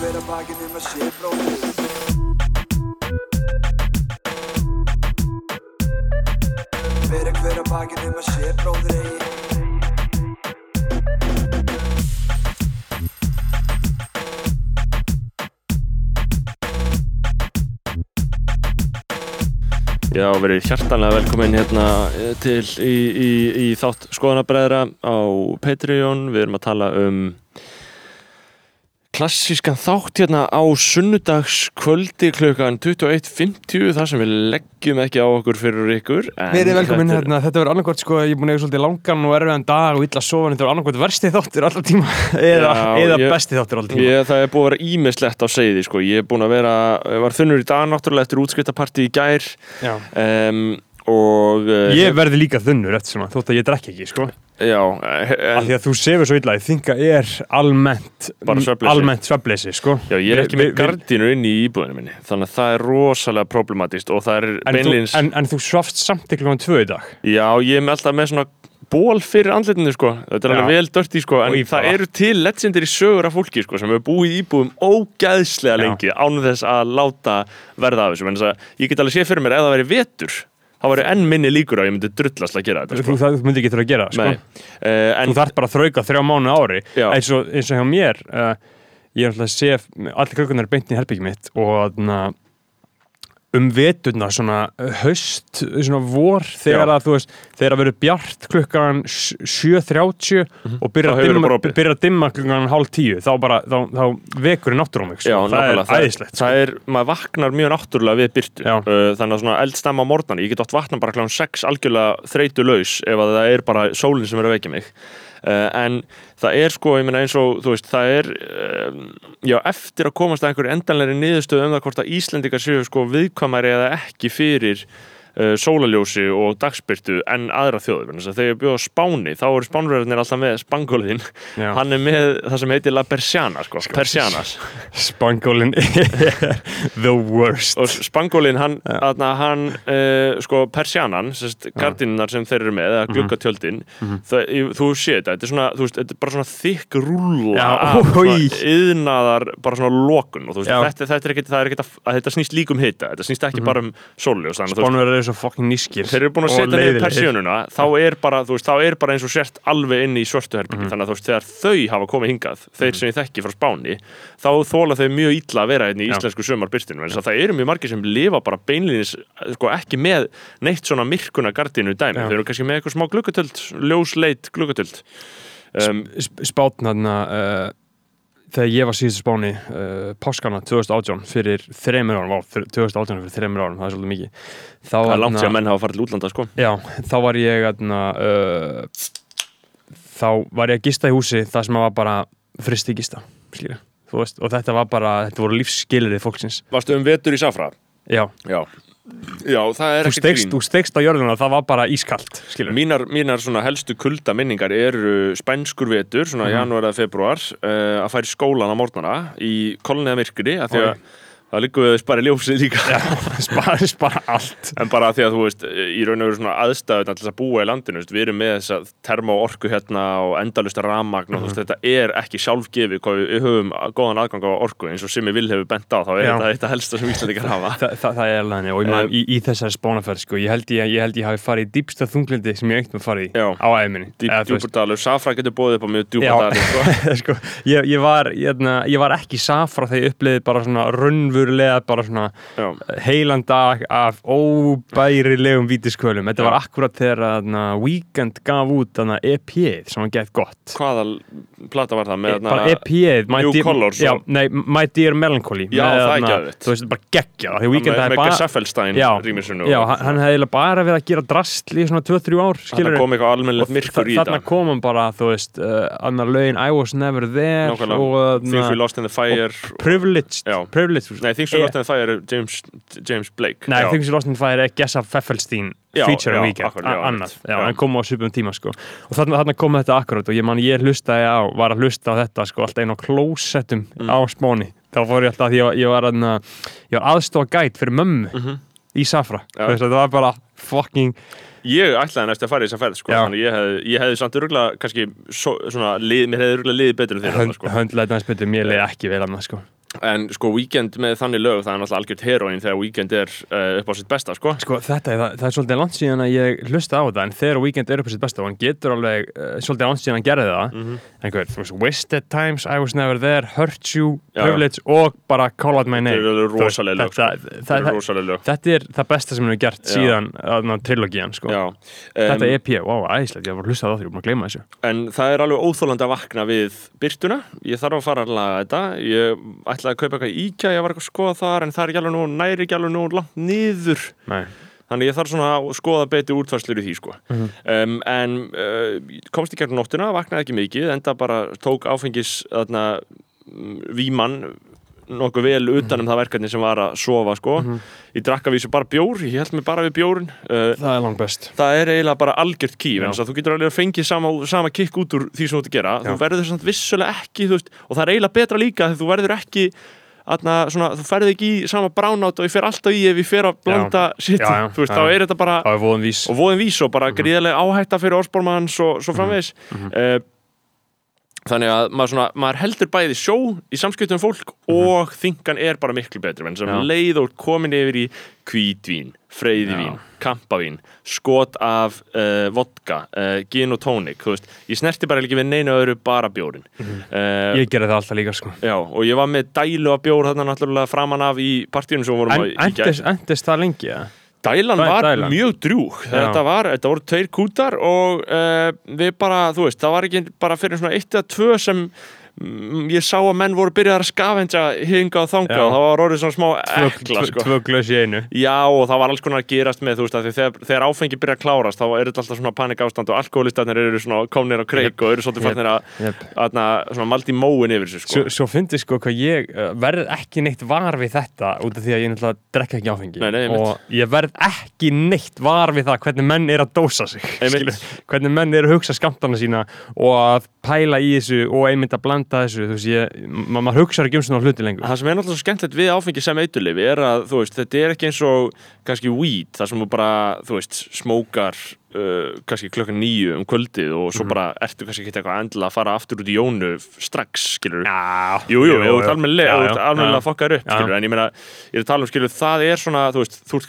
hver að bakinn um að sé bróðir Bera hver að bakinn um að sé bróðir eigi Já, verið hjartanlega velkomin hérna eh, til í, í, í þátt skoðanabræðra á Patreon. Við erum að tala um klassískan þátt hérna á sunnudagskvöldi klukkan 21.50 þar sem við leggjum ekki á okkur fyrir ykkur. en Verið velkomin þetta er- hérna, þetta verður annarkort sko, ég er búin að eiga svolítið langan og erfiðan dag og illa sofan, þetta verður annarkort versti þáttur alltaf tíma eða, Já, eða ég- besti þáttur alltaf tíma. Ég, það er búið að vera ímislegt á segði sko. Ég er búin að vera, var þunnur í dag náttúrulega eftir útskiptapartí í gær um, og uh, Ég verði líka þunnur eftir svona, þótt að ég drekki ekki, sko. Já, en, því að þú sefur svo illa, ég þinga er almennt, almennt svefleysi, sko. já, ég er ekki með gardínur inn í íbúðinu minni þannig að það er rosalega problematist og það er En þú, beinlýns en, en þú svafst samt ekki klokkan tvö í dag. Já, ég er með alltaf með svona ból fyrir andlitinu sko, þetta er alveg vel dört í sko, en það eru til legendir í sögur af fólki sko, sem hefur búið í íbúðum ógæðslega lengi án þess að láta verða af þessu, en þess að ég get alveg séð fyrir mér ef það væri vetur, þá væri enn minni líkur að ég myndi drullast að gera þetta Þú, sko. það, þú myndi ekki þurfa að gera, það, sko. uh, en Þú þarf bara að þrauka þrjá mánu ári. Eins og, eins og hjá mér, uh, ég er alltaf að sé, allir krökkunar er beint í herbyggjum mitt og þarna, um veturna svona haust, svona vor þegar Já. að þú veist, þegar að verður bjart klukkan s- 7.30 og byrjar Þá að hefur dimma, bara opið. byrjar að dimma klukkan hálf tíu þá bara, þá, þá vekur í náttúrum Já, það er æðislegt sko. það er, maður vaknar mjög náttúrulega við byrtu uh, þannig að svona eldstamma á morgnani, ég get oft vakna bara kláðan 6 algjörlega þreytu laus ef að það er bara sólinn sem er að vekja mig. Uh, en það er sko, ég meina eins og þú veist, það er uh, já, eftir að komast að einhverju endanlegri niðurstöðu um það hvort að Íslendingar séu sko viðkvæmari eða ekki fyrir sólaljósi og dagsbyrtu en aðra þjóður, þannig að þegar ég bjóð Spáni þá eru spánverðarnir alltaf með spangóliðin Já. hann er með það sem heitir La Persiana sko, Persianas. Spangólin the worst. Og spangólin hann, aðna, hann uh, sko persjanan, gardinnar sem þeir eru með, eða gluggatjöldin það, ég- þú sé þetta, þetta er svona veist, þetta er bara svona þykk svona yðnaðar, bara svona lokun og veist, þetta, þetta er ekkit, það er ekkit að, að þetta snýst líkum hita, þetta snýst ekki bara um sóljós, þannig að svo fucking nískir þeir eru búin að setja niður persjónuna þá er bara, þú veist, þá er bara eins og sért alveg inn í svörtu herbyggi, Mhm. þannig að þú veist, þegar þau hafa komið hingað, þeir sem ég þekki frá Spáni þá þóla þau mjög illa að vera hérna í Já. íslensku sumarbyrstinu, en það eru mjög margir sem lifa bara beinlýnis, sko, ekki með neitt svona myrkuna gardinu dæmi, Já. þeir eru kannski með eitthvað smá gluggatöld ljósleit gluggatöld um, spátnarna uh, þegar ég var síðustu spáni uh, páskana 2018 fyrir þreymur árum, þr- 2018 fyrir þreymur árum, það er svolítið mikið. Þá, það er langt þarna- sem að menn hafa farið til útlanda, sko. Já, þá var ég þarna, uh, þá var ég að gista í húsi það sem var bara fristi gista skilja, þú veist, og þetta var bara þetta voru lífsskilirið fólksins. Varstu um vetur í Safra? já, Já, Já það er stegst, grín. þú stegst á jörðuna það var bara ískalt, skilja Mínar, mínar svona helstu kulda minningar eru spænskur vetur, svona Mhm. janúar eða februar, uh, að færi skólan á morgnana í kolniða myrkri, af því að. Það liggur við að spara ljósið líka. spara, spara allt En bara af því að þú veist, í raun og veru svona aðstæðuna til þess að búa í landinu, við erum með þessa termoorku hérna og endalusta ramagn og veist, Mhm. þetta er ekki sjálfgefið hvað við, við höfum góðan aðgang á orku eins og Simmi Vil hefur bent á, þá er Já. þetta eitt að helsta sem Íslandikar hafa. Þa, það, það er alveg henni og ég man, Um, í, í þessari spánaferð sko, ég held ég, ég held ég hafi farið í dýpsta þunglindi sem ég eitthvað farið í Já. á æminni Dýp, djúpurdalur, Safra var, var uppliði bara svona bara Já. heilan dag af óbærilegum vítiskölum þetta var Já. akkurat þegar þarna, Weekend gaf út þarna, EP-ið sem var gett gott Hvaða plata var það með bara EP-ið New Dear- Colours já, nei, My Dear Melancholy Já, með, það er geðveikt. þú veist, bara geggja því Weekend með, með bara Gesaffelstein Já, hann, hann hefði bara verið að gera drastl í svona 2-3 ár Þannig skilurðu. kom eitthvað almennilegt myrkur í þarna þetta kom hann bara, þú veist uh, annar lögin I was never there Nákvæmlega. Things We Lost in the Fire privileged, privileged Nei, Things Eh, Lost in the Fire er James, James Blake Nei, Já. Things We Lost in the Fire er Gessa Feffelstein Já, feature já, a weekend, akkurat, já, annað já, Já. hann kom á svipum tíma sko og þarna, þarna kom þetta akkurat og ég man ég hlustaði á var að hlusta á þetta sko alltaf einn á klósettum Mm. á spóni þá fór ég alltaf, ég, ég var, var aðstofa gæt fyrir mömmu í Safra, Mhm. Já. Þú veist, þetta var bara fucking Ég ætlaði næst að fara í þessa ferð sko. Já. Þannig ég hefði, ég hefði samt örgulega kannski, svo, svona, lið, mér hefði örgulega liðið betur en þeir þarna, hönd, sko. næst betur, mér leiði ekki vel annað sko en sko Weekend með þannig lög það er náttúrulega algjört heroin þegar Weekend er uh, upp á sitt besta sko Sko þetta, er- það, það er svolítið langt síðan að ég hlusta á það en þegar Weekend er upp á sitt besta og hann getur alveg uh, svolítið langt síðan hann gerði það Mhm. einhver, þú veist, Wasted Times, I Was Never There Hurt You, Já. Privilege og bara Call Out My Name Þetta eru Þú veist, rosaleg lög, þetta, sko. það, það það, er rosalega lög þetta er það besta sem hann hefur gert Já. síðan uh, trilogían sko. Já, Þetta um, EP, wow, æðislegt, ég var að hlusta á það var búin að gleyma þessu en það er alveg óþólandi ætlaði að kaupa eitthvað íkja, ég var eitthvað að skoða þar en það er ekki alveg nú, næri ekki alveg nú langt niður Nei. Þannig ég þarf svona að skoða betur útfærslur í því sko. um, En uh, komst í gegnum nóttina, vaknaði ekki mikið, enda bara tók áfengis þarna, mm, víman nokkuð vel utan um það verkefni sem var að sofa sko. Ég drakk að vísu bara bjór, ég held mig bara við bjórun uh, Það er langt best. Það er eiginlega bara algjört ký Já. en þú getur alveg að fengið sama, sama kikk út úr því sem þú ert að gera, Já. þú verður samt vissulega ekki veist, og það er eiginlega betra líka þegar þú verður ekki Atna, svona, þú ferði ekki í sama bránátt og ég fer alltaf í ef ég fer að blanda sitt, þú veist, já, þá er þetta bara og voðin vís. og bara gríðarlega áhætta fyrir orðspórmanns og svo framvegis. Mm þannig að maður, svona, maður heldur bæði sjó í samskiptum fólk og þingan er bara miklu betri en sem Já. leið og komin yfir í hvítvín, freyðivín, kampavín skot af uh, vodka, uh, gin og tónik ég snerti bara ekki við neina öðru bara bjórin uh, Ég gerði það alltaf líka sko. Já, og ég var með dælu af bjór þarna náttúrulega framan af í partíunum sem vorum En að endist, endist það lengi, eða? Dælan Dæ- var dælan. mjög drjúg þetta, var, þetta voru tveir kútar og uh, við bara, þú veist, það var ekki bara fyrir svona eitt eða tvö sem ég sá að menn voru byrjað að skafenja hinga og þanga og það var orðið svona smá ekla sko. tvö glös í einu. Já, og það var alls konar að gerast með, þú veist, að þegar, þegar áfengi byrja að klárast, þá er þetta alltaf svona panik ástand og alkoholistatnir eru svona komnir á kreik og eru svolítið farnir að, Jep. að, svona maldi móin yfir þessu, Svo, sko. svo fyndi sko hvað ég uh, verð ekki neitt var við þetta út af því að ég náttúrulega drekka ekki áfengi. Nei, nei, og ég verð ekki neitt var við það hvernig menn er að dósa sig Að að pæla í þessu og einmitt að blanda þessu þú veist, ég, ma maður hugsa ekki um svona hluti lengur. Það sem er náttúrulega svo skemmtilegt við áfengi sem eiturlifi er að, þú veist, þetta er ekki eins og kannski weed, þar sem þú bara, þú veist, smókar uh, kannski klokkan nýju um kvöldið og svo bara ertu kannski ekki eitthvað endilega að fara aftur út í jónu strax, skilur Já, Jú, jú, þú ert almennilega, Já, þú ert almennilega já. fokkar upp, Já. skilur, en ég meina, ég er að tala um, skilur, það er svona, þú veist, þú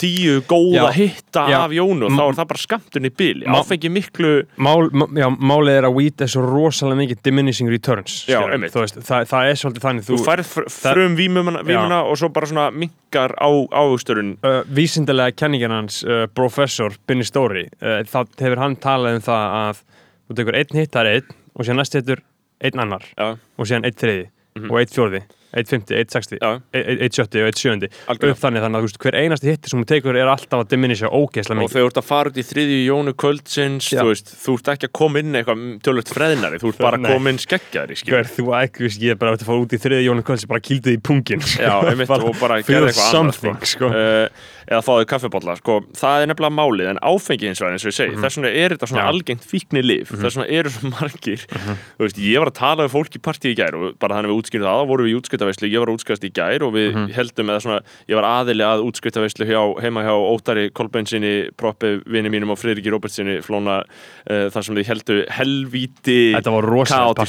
tíu góða já, hitta já, af Jónu og þá er það bara skamtun í bíli áfengi miklu mál, já, málið er að weed er svo rosalega mikið diminishing returns veist, það, það er svolítið þannig þú, þú færð frum výmuna og svo bara svona minkar á ástörun uh, vísindilega kenningin hans uh, professor Binni Stóri uh, þá hefur hann talað um það að þú tekur einn hitt, það er einn og sér næst hittur einn annar og sér einn þriði mm -hmm. og einn fjörði 1.50, 1.60, 1.70 og 1.70 upp þannig þannig að veist, hver einasti hitti sem hún tekur er alltaf að diminisja ógeðslega mikið og þegar þú ert að fara út í þriðju jónu kvöldsins þú, veist, þú ert ekki að koma inn eitthvað tölvöld freðnari, þú ert bara að koma inn skeggjari hver þú ekki, veist, ég er bara að fara út í þriðju jónu kvöldsins bara kýldið í pungin sko. Já, mitt, og bara gera eitthvað annars sko. sko. Eh, eða fáðið kaffibotla sko. það er nefnilega málið, en áfengi hins vegar eins og ég segi, mm -hmm. þess vegna er þetta svona ja. algengt fíkni liv, mm -hmm. þess vegna eru svona margir mm -hmm. veist, ég var að tala við fólk í partíi í gær og bara þannig við útskynum það, voru við í útskynum útskiptaveislu ég var að útskiptast í gær og við Mhm. heldum eða svona, ég var aðili að útskiptaveislu hjá, heima hjá Ótari Kolbeinsinni proppi vini mínum og Friðriki Róbertsinni flóna uh, þar sem þau heldu helvíti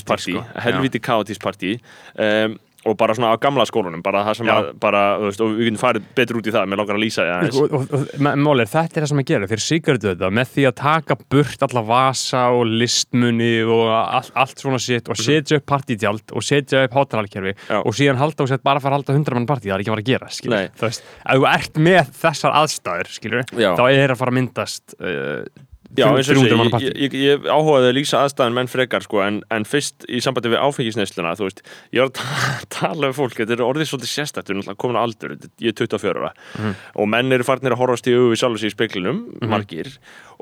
partí, sko. helvíti kaotist partí um, og bara svona á gamla skólunum bara það sem Já. að, bara, þú veist, og við getum farið betur út í það, mér langar að lýsa því aðeins og, og, og me- málið er, þetta er það sem að gera þeir sigarðu þetta með því að taka burt alla vasa og listmunni og all, allt svona sitt og setja upp partítjald og setja upp hátalarkerfi Mhm. Já. og síðan halda og sett bara að fara að halda 100 mann partí það er ekki að fara að gera Nei. skilur. þú veist, ef þú ert með þessar aðstæður skilur, Já. þá er að fara að myndast uh, Já, eins og 300 mann ég, ég, ég, áhugaði að lýsa aðstæðan menn frekar sko, en, en fyrst í sambandi við áfengisneisluna þú veist, ég var að ta- tala við fólk þetta er orðið svolítið sérstætt, við erum náttúrulega komin á aldur ég er 24 ára Mhm. og menn eru farnir að horfast í sjálfur sér í speklinum margir,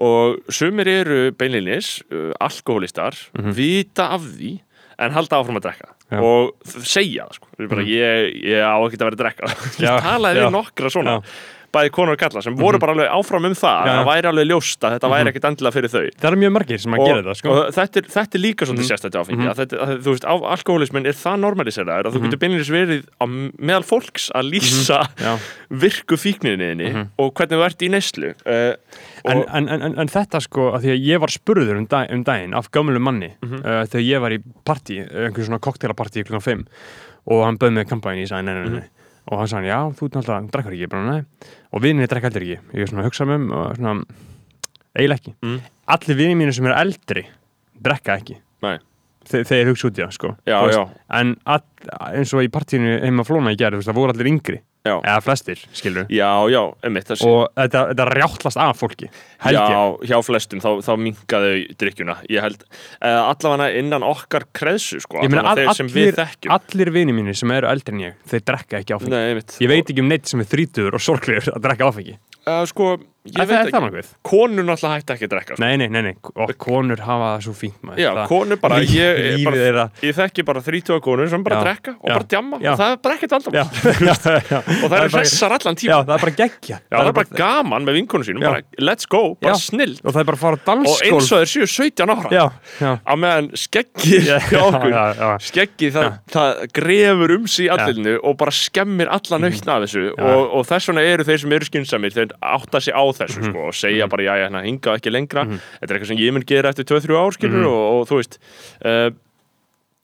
og sumir eru beinlinis, uh, alkoholistar Mhm. vita af því en halda áfram að drekka Já. og segja það sko, bara, ég, ég á ekki að vera að drekka ég talaði nokkra svona Já. Bæði konur og kalla sem voru bara alveg áfram um það Já. það væri alveg ljóst að þetta væri ekkit endilega fyrir þau. Það eru mjög margir sem að gera þetta sko. og þetta, er, þetta er líka svolítið sérstætti áfengi að þetta, að, þú veist, alkoholismin er það normaliseraður að þú getur beinleins verið á meðal fólks að lýsa Já. virku fíkninniðinni og hvernig þú ert í neyslu uh, En, en, en, en, en þetta sko, að því að ég var spurður um, dag, um daginn af gömlu manni Mhm. uh, þegar ég var í partí, einhver svona kokteelapartí klukkan 5 og hann bauð mig kampæn ég sagði og hann sagði, já, þú náttúrulega drekkar ekki, bara og vinninni drekka heldur ekki, ég er svona að hugsa um og svona, eiginlega ekki. Mm. allir vinni mínu sem eru eldri drekka ekki, Nei. Þe þeir hugsa út í það, sko. Já, veist, en all, eins og í partíinu heima flóna í gerð, það voru allir yngri Já. eða flestir, skilur Já, já, þessi og þetta, þetta rjáttlast af fólki held ég, Já, hjá flestum, þá, þá minkaðu drikkjuna Ég held, uh, allavega innan okkar kreðsu, sko allavega all, þeir sem við allir, þekkjum. allir vini mínir sem eru eldri en ég, þeir drekka ekki áfengi. Nei, ég veit ekki um neitt sem er þrítugur og sorglegur að drekka áfengi. Uh, Sko, ég En veit það er það ekki nokkuð. Konur náttúrulega hætti ekki að drekka sko. nei, nei, nei, nei, og konur hafa það svo fínt maður. Já, það, konur bara, ég, ég, bara, ég þekki bara 30 konur sem bara Já, drekka og já, bara djamma. Já. og það er bara ekkert já, vandamál já, já, og það eru hressar allan já, tíma það er bara geggja Já, það er bara gaman með vinkonum sínum, Já. bara let's go, bara Já. snill. Og það er bara að fara á og eins og þeir séu 17 ára já, já, á meðan skeggi já, hjá okkur já, já. skeggi það, það grefur um sig í allinu og bara skemmir alla nautna af þessu og, og þess vegna eru þeir sem eru skynsamir þeir átta sig á þessu sko, og segja bara já, hérna, hinga ekki lengra þetta er eitthvað sem ég mun gera eftir 2-3 ár skilur og, og þú veist uh,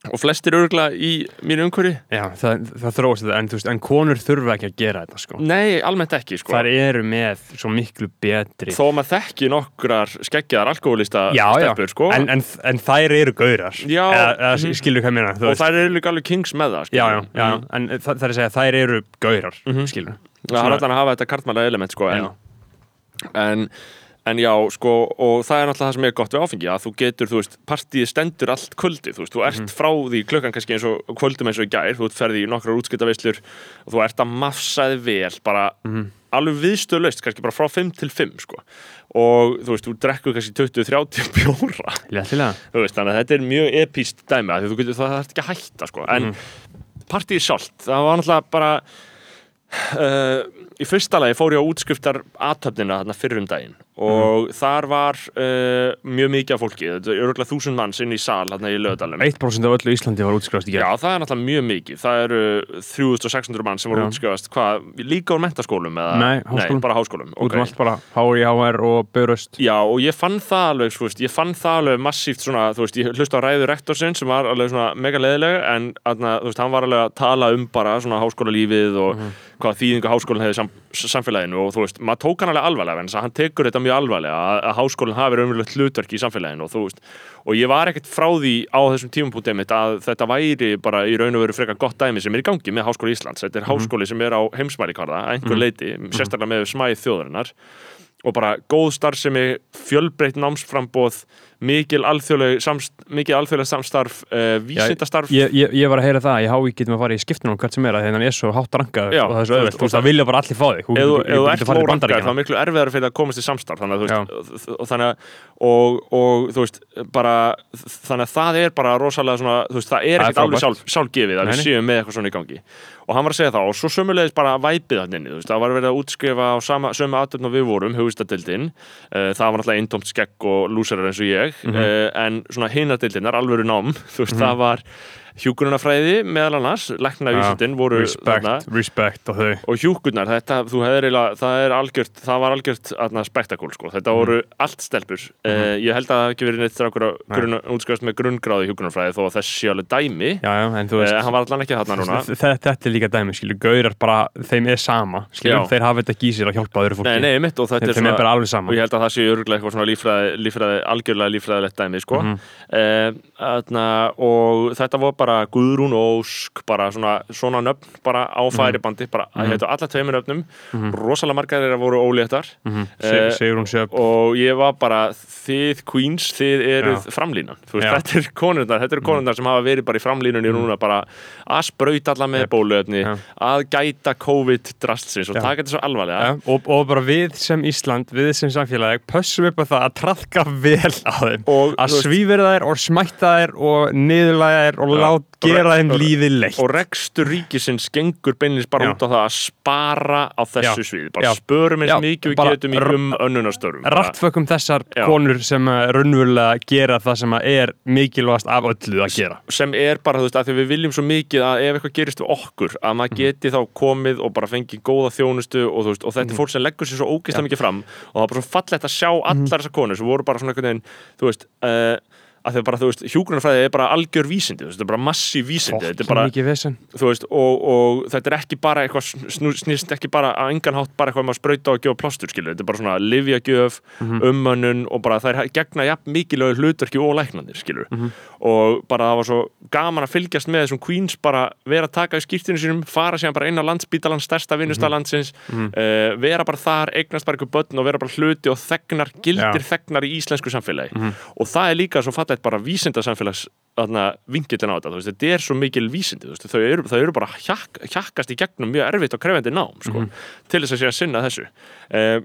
og flestir örgulega í mínu umhverfi já það, það þróast þetta en, veist, en konur þurfa ekki að gera þetta sko. nei, almennt ekki sko þær eru með svo miklu betri þó að maður þekki nokkrar skeggjaðar alkoholista já, já, stelpur sko en, en, en þær eru gaurar Já. eða, eða Mhm. skilur hvað meina þú og veist. þær eru líka alveg kings með það já, skilur. já, já, Mhm. en það, það er að segja þær eru gaurar, Mhm. skilur það er allan að hafa þetta kartmæla element sko en, Já. En, en já, sko og það er náttúrulega það sem er gott við áfengi að þú getur, þú veist, partíið stendur allt kvöldi þú veist, þú ert frá því klukkan kannski eins og kvöldum eins og í gær, þú ert ferði í nokkrar útskiptavislur og þú ert að mafsaði vel bara alveg viðstöðlaust kannski bara frá 5 til 5 sko. Og þú veist, þú drekkur kannski 20-30 bjóra. Veist, þannig að þetta er mjög epíst dæmi að þú getur, það þarf ekki að hætta sko. en partíið sjálft, það var náttúrulega bara uh, í fyrsta lagi fór ég á útskriftar aðtöfnina þarna fyrrum daginn og þar var uh, mjög mikið af fólki, þetta er örgulega þúsund manns inn í sal þarna í lögadalum 1% af öllu Íslandi var útskrifast í Já, gerð það er náttúrulega mjög mikið. Það eru 3600 mann sem voru Já. útskrifast hvað, líka úr mentaskólum eða? Nei, háskólum. bara háskólum út um allt bara HI, HR og Börust Já, og ég fann það alveg, þú veist, ég fann það alveg massíft svona, þú veist, ég hlusta á ræðu rektorsinn sem var alveg svona mega leðilega en aðna, hvað þýðingu háskólinn hefði sam, samfélaginu og þú veist, maður tók hann alveg alvarlega en hann tekur þetta mjög alvarlega að, að háskólinn hafi raunverulegt hlutverk í samfélaginu og þú veist, og ég var ekkert frá því á þessum tímapunktið mitt að þetta væri bara í raun og veru frekar gott dæmi sem er í gangi með Háskóli Íslands, þetta er háskóli sem er á heimsmælikvarða, einhver leiti, sérstaklega með smæð þjóðarinnar og bara góð starfsemi, fjölbreytt námsframbóð, mikil alþjóðleg samst, mikil alþjóðleg samstarf uh, vísindastarf. ég, ég, ég var að heyra það, ég hái getum að fara í skiptunum hvert sem er að þannig er svo hátt rankaður Já, og það er svo það vilja bara allir fá þig. Ef þú ert lórankar þá Bandaríkjanna. er miklu erfiðar fyrir að komast í samstarf þannig að þú veist, og, þannig að og, og þú veist bara þannig að það er bara rosalega svona, veist, það er Það er ekkert alveg sjálfgefið að við séum með eitthvað svona í gangi og hann var að segja það og svo sömulegis bara væpið hann inni, það var verið að útskrifa á sama, sömu aðtöfn og við vorum, hugustadildin uh, það var náttúrulega eintómt skegg og lúsarar eins og ég, Mhm. uh, en svona hinadildinnar, alvöru nám, þú veist, það var hjúkunarfræði meðal annars, læknavísindin voru respect, þarna. respect og og hjúkurnar, þetta, þú hefur eiginlega, það er algjört, það var algjört aðna spektakúl, sko, þetta voru allt stelpur. Uh, ég held að það hafi ekki verið neitt grunn, útskast með grunngráði hjúkurnarfræði þó að þess sé alveg dæmi. Já, já, uh, veist hann var allan ekki þarna núna. Þetta, er líka dæmi, skilju, gaurar bara þeim er sama, skilju, þeir hafa þetta sér að hjálpa öðru fólki, nei, nei, mitt og þeim, er þeim er svona bara alveg og sama ég held að það sé örgulega eitthvað svona lífræði, lífræði algjörlega lífræðilegt dæmi, sko. Mhm. uh, aðna, og þetta var bara Guðrún Ósk, bara svona svona nöfn, bara á Mhm. færibandi bara, mm -hmm. alla tveimur nöfnum rosalega margar þeirra voru óléttar mm Eh, Sigrún Sjöp og ég var bara þið queens, þið eruð framlínan Þú veist, Já. þetta er konurnar, þetta eru konurnar sem hafa verið bara í framlínunni núna bara að sprauta alla með bóluöfni Já. að gæta COVID-drastsins og Já. taka þetta svo alvarlega Ja, og, og bara við sem Ísland, við sem samfélagi pössum upp á það að trafka vel á þeim Og, að svífira þær og smætta þær og niðurlæga þær og Já. Lát gera þeim lífið leitt. og rekstur ríkisins gengur beinlins bara Já. út á það að spara á þessu sviði, bara spörum eins mikið við getum í um önnunastörfum bara. rattfökkum þessar Já. konur sem að raunverulega gera það sem að er mikilvægast af öllu að gera. sem er bara, þú veist, að því við viljum svo mikið að ef eitthvað gerist við okkur, að maður geti þá komið og bara fengið góða þjónustu og, veist, og þetta er fólk sem leggur sér svo ógeðslega mikið fram og það er bara svo fallegt að sjá allar þessar konur sem voru bara svona einhvern veginn, þú veist uh, að að bara, þú veist, hjúgrunarfræði er bara algjör vísindi, þú veist, þetta er bara massív vísindi þetta er bara, þú veist, og, og þetta er ekki bara eitthvað, snýst ekki bara á engan hátt bara eitthvað um að sprauta og gefa plástur, skilur þetta er bara svona livjagjöf, Mhm. ummönnun og bara það er gegna jafn mikilvægur hlutverki og læknandir, skilur Mhm. og bara það var svo gaman að fylgjast með þessum Queens bara vera að taka í skýrtinu sínum fara síðan bara inn á landsbítalans stærsta Mhm. vinnustalandsins uh, vera bara þar, eignast bara ykkur börn og vera bara hluti og þegnar, gildir Já. þegnar í íslensku samfélagi Mhm. og það er líka svo fallegt bara vísindasamfélags vingillin á þetta, veist, þetta er svo mikil vísindi, veist, þau eru, þau eru bara hjakk, hjakkast í gegnum mjög erfitt og krefendi nám sko, Mhm. til þess að sé að sinna þessu uh,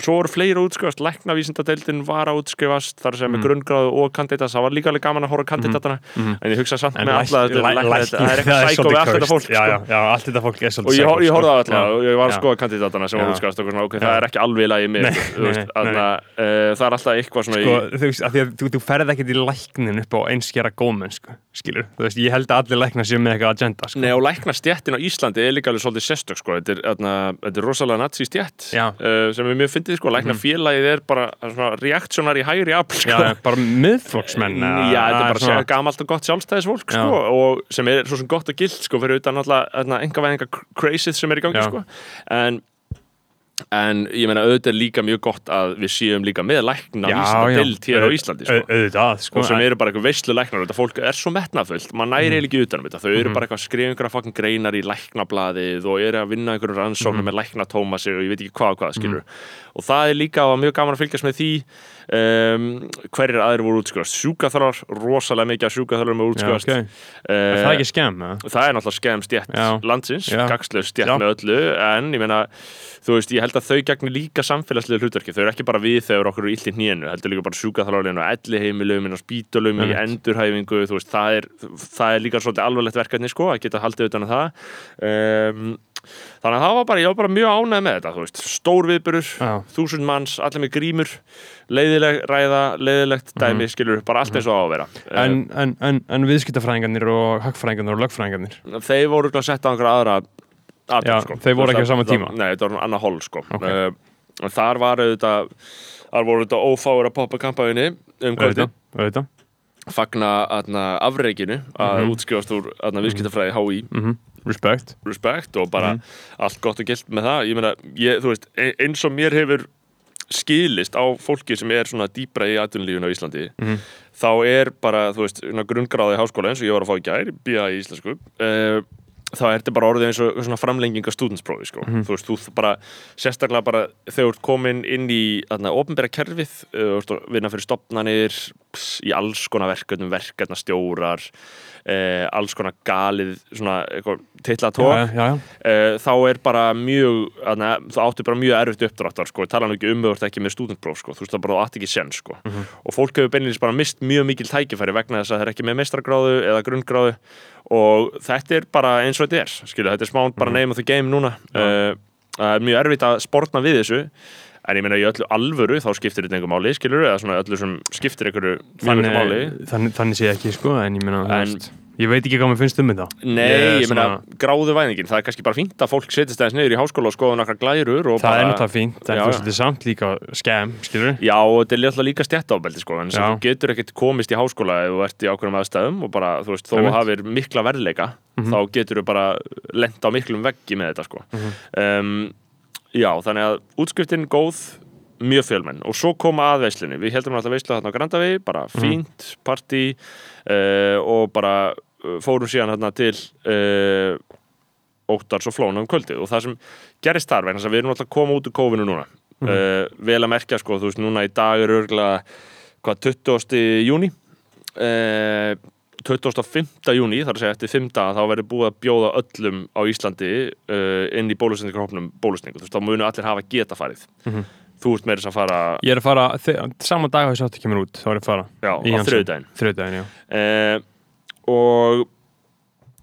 svo voru fleiri útskrifast læknavísindadeildin var að útskrifast þar sem með grunngráðu og kandidat það var líka alveg gaman að horfa á kandidatana en ég hugsa samt En með lækna- læknir, það er eitthvað sækó við allt þetta fólk já, já, sko. já, allt þetta fólk er og svolítið ég, hor- ég á sko. alla Já, og ég var að skoða kandidatana sem var Já. útskrifast og ok, það er ekki alveg í lagi þarna, uh, það er alltaf eitthvað svona sko, í, þú ferð ekkert í læknin upp á einskjara góðmenn, skilur. Ég held að allir læknar séu með eitthvað fyndið sko. lækna félagið er bara reaktionar í hægri afl sko. já, bara miðflokksmenn Já, þetta er bara svona, gamalt og gott sjálfstæðisfólk Já. sko, og sem er svo sem gott og gilt sko, fyrir utan alltaf enga veginn crazið sem er í gangi sko. en en ég meina auðvitað er líka mjög gott að við séum líka með lækna dild hér á Íslandi sko. au- auðvitað, sko og sem eru bara eitthvað veistlu læknar þetta fólk er svo metnafullt, maður næri eiginlega ekki utan um þetta. Þau eru bara eitthvað að skrifa einhverja fokkin greinar í læknablaðið og eru að vinna einhverjum rannsóknum með læknatómasi og ég veit ekki hvað og hvað skilur og það er líka mjög gaman að fylgjast með því um, hverjir aðrir voru útskrifast? Sjúkaþalar, rosalega mikið af sjúkaþalar með Já, útskrifast. ok. Er það ekki skemm, það er náttúrulega skemm stjætt landsins, Já. gagslaus stjætt með öllu en ég meina, þú veist, ég held að þau gegnir líka samfélagslega hlutverki, þau eru ekki bara við þegar okkur eru illt í hnénu, heldur líka bara sjúkaþálarinn og elli heimilum, inn á spítulum, í endurhæfingu, veist, það er það er líka svolítið alvarlegt verkefni, sko, að geta haldið utan að það. Um, þannig að það var bara, ég var bara mjög ánægð með þetta, veist, stór viðburur Já. þúsund manns, allir með grímur leiðileg ræða, leiðilegt dæmi, skilur, bara allt eins og á að vera Mhm. En, en, en, en viðskiptafræðingarnir og hagfræðingarnir og lögfræðingarnir þeir voru örugglega sett á einhverja aðra aðra, Já, þeir voru ekki á sama tíma. Nei, þetta var annað hól sko. Ok. uh, Þar var auðvitað þar voru þetta ófáur að poppa kampaðinni um kvöldi, auðvitað, auðvitað. fagna aðna, afreikinu að útskrifast úr aðna, Respect. Respekt og bara allt gott og gilt með það. Ég meina, ég, þú veist, e- eins og mér hefur skilist á fólki sem er svona dýbra í atvinnulífinu á Íslandi Mhm. þá er bara, þú veist, grunngráði háskóla eins og ég var að fá í gær, BA í íslensku uh, þá er þetta bara orðið eins og svona framlenging af stúdinsprófi, sko. Mhm. þú veist, þú bara, sérstaklega bara þegar þú ert komin inn í, þarna, ofnbæra kerfið uh, þú vinna fyrir stopnanir ps, í alls konar verkefnum, verkefnastjórar uh, alls konar galið svona, eitthvað, titla Já, já, já, uh, þá er bara mjög aðna, þá áttu bara mjög erfitt uppdráttar sko, tala nú ekki um þau ekki með stúdentpróf sko, þú veist það bara þú átt ekki sen sko. og fólk hefur beinleins bara mist mjög mikil tækifæri vegna þess að það er ekki með mestragráðu eða grunngráðu og þetta er bara eins og þetta er skilu, þetta er smá bara name of the game núna. Uh, það er mjög erfitt að sportna við þessu. En ég meina í öllu alvöru þá skiptir þetta einhver máli, skilur eða svona öllu sem skiptir einhverju þannig máli. Þannig, þannig, sé ég ekki, sko, en ég meina, En- ég veit ekki hvað mér finnst um þetta. Nei, Ég ég meina, svona- gráðu væðingin, það er kannski bara fínt að fólk setjast aðeins niður í háskóla og skoða nokkra glærur Það bara, er náttúrulega fínt, en þú er samt líka skemm, skilur Já, og þetta er alltaf líka stjættábeldi sko, en þú getur ekkert komist í háskóla ef þú ert í ákveðum aðstæðum og bara, þú veist, þó Einmitt. hafir mikla verðleika þá getur þú bara lent á miklum veggi með þetta sko. Um, Já, þannig að útskriftin góð mjög fjölmenn. Og svo koma að veislunni. Við heldum alltaf veislu þarna á Grandavi bara fínt, partí uh, og bara uh, fórum síðan þarna til uh, óttars og flóna um kvöldið. Og það sem gerist þar vegna við erum alltaf að koma út úr kófinu núna. Uh, vel að merkja sko, þú veist, núna í dag er örgulega hvað, 20. júni uh, 25. júni, þar að segja eftir 5 daga þá verður búið að bjóða öllum á Íslandi inn í bólusendingarhópnum bólusningu, þú veist, þá munu allir hafa geta farið þú ert meira þess að fara Ég er að fara, þe- sama dag að þessu átti kemur út, þá er ég að fara. Já, í á þriðudaginn Þriðdæðin, já. Uh, og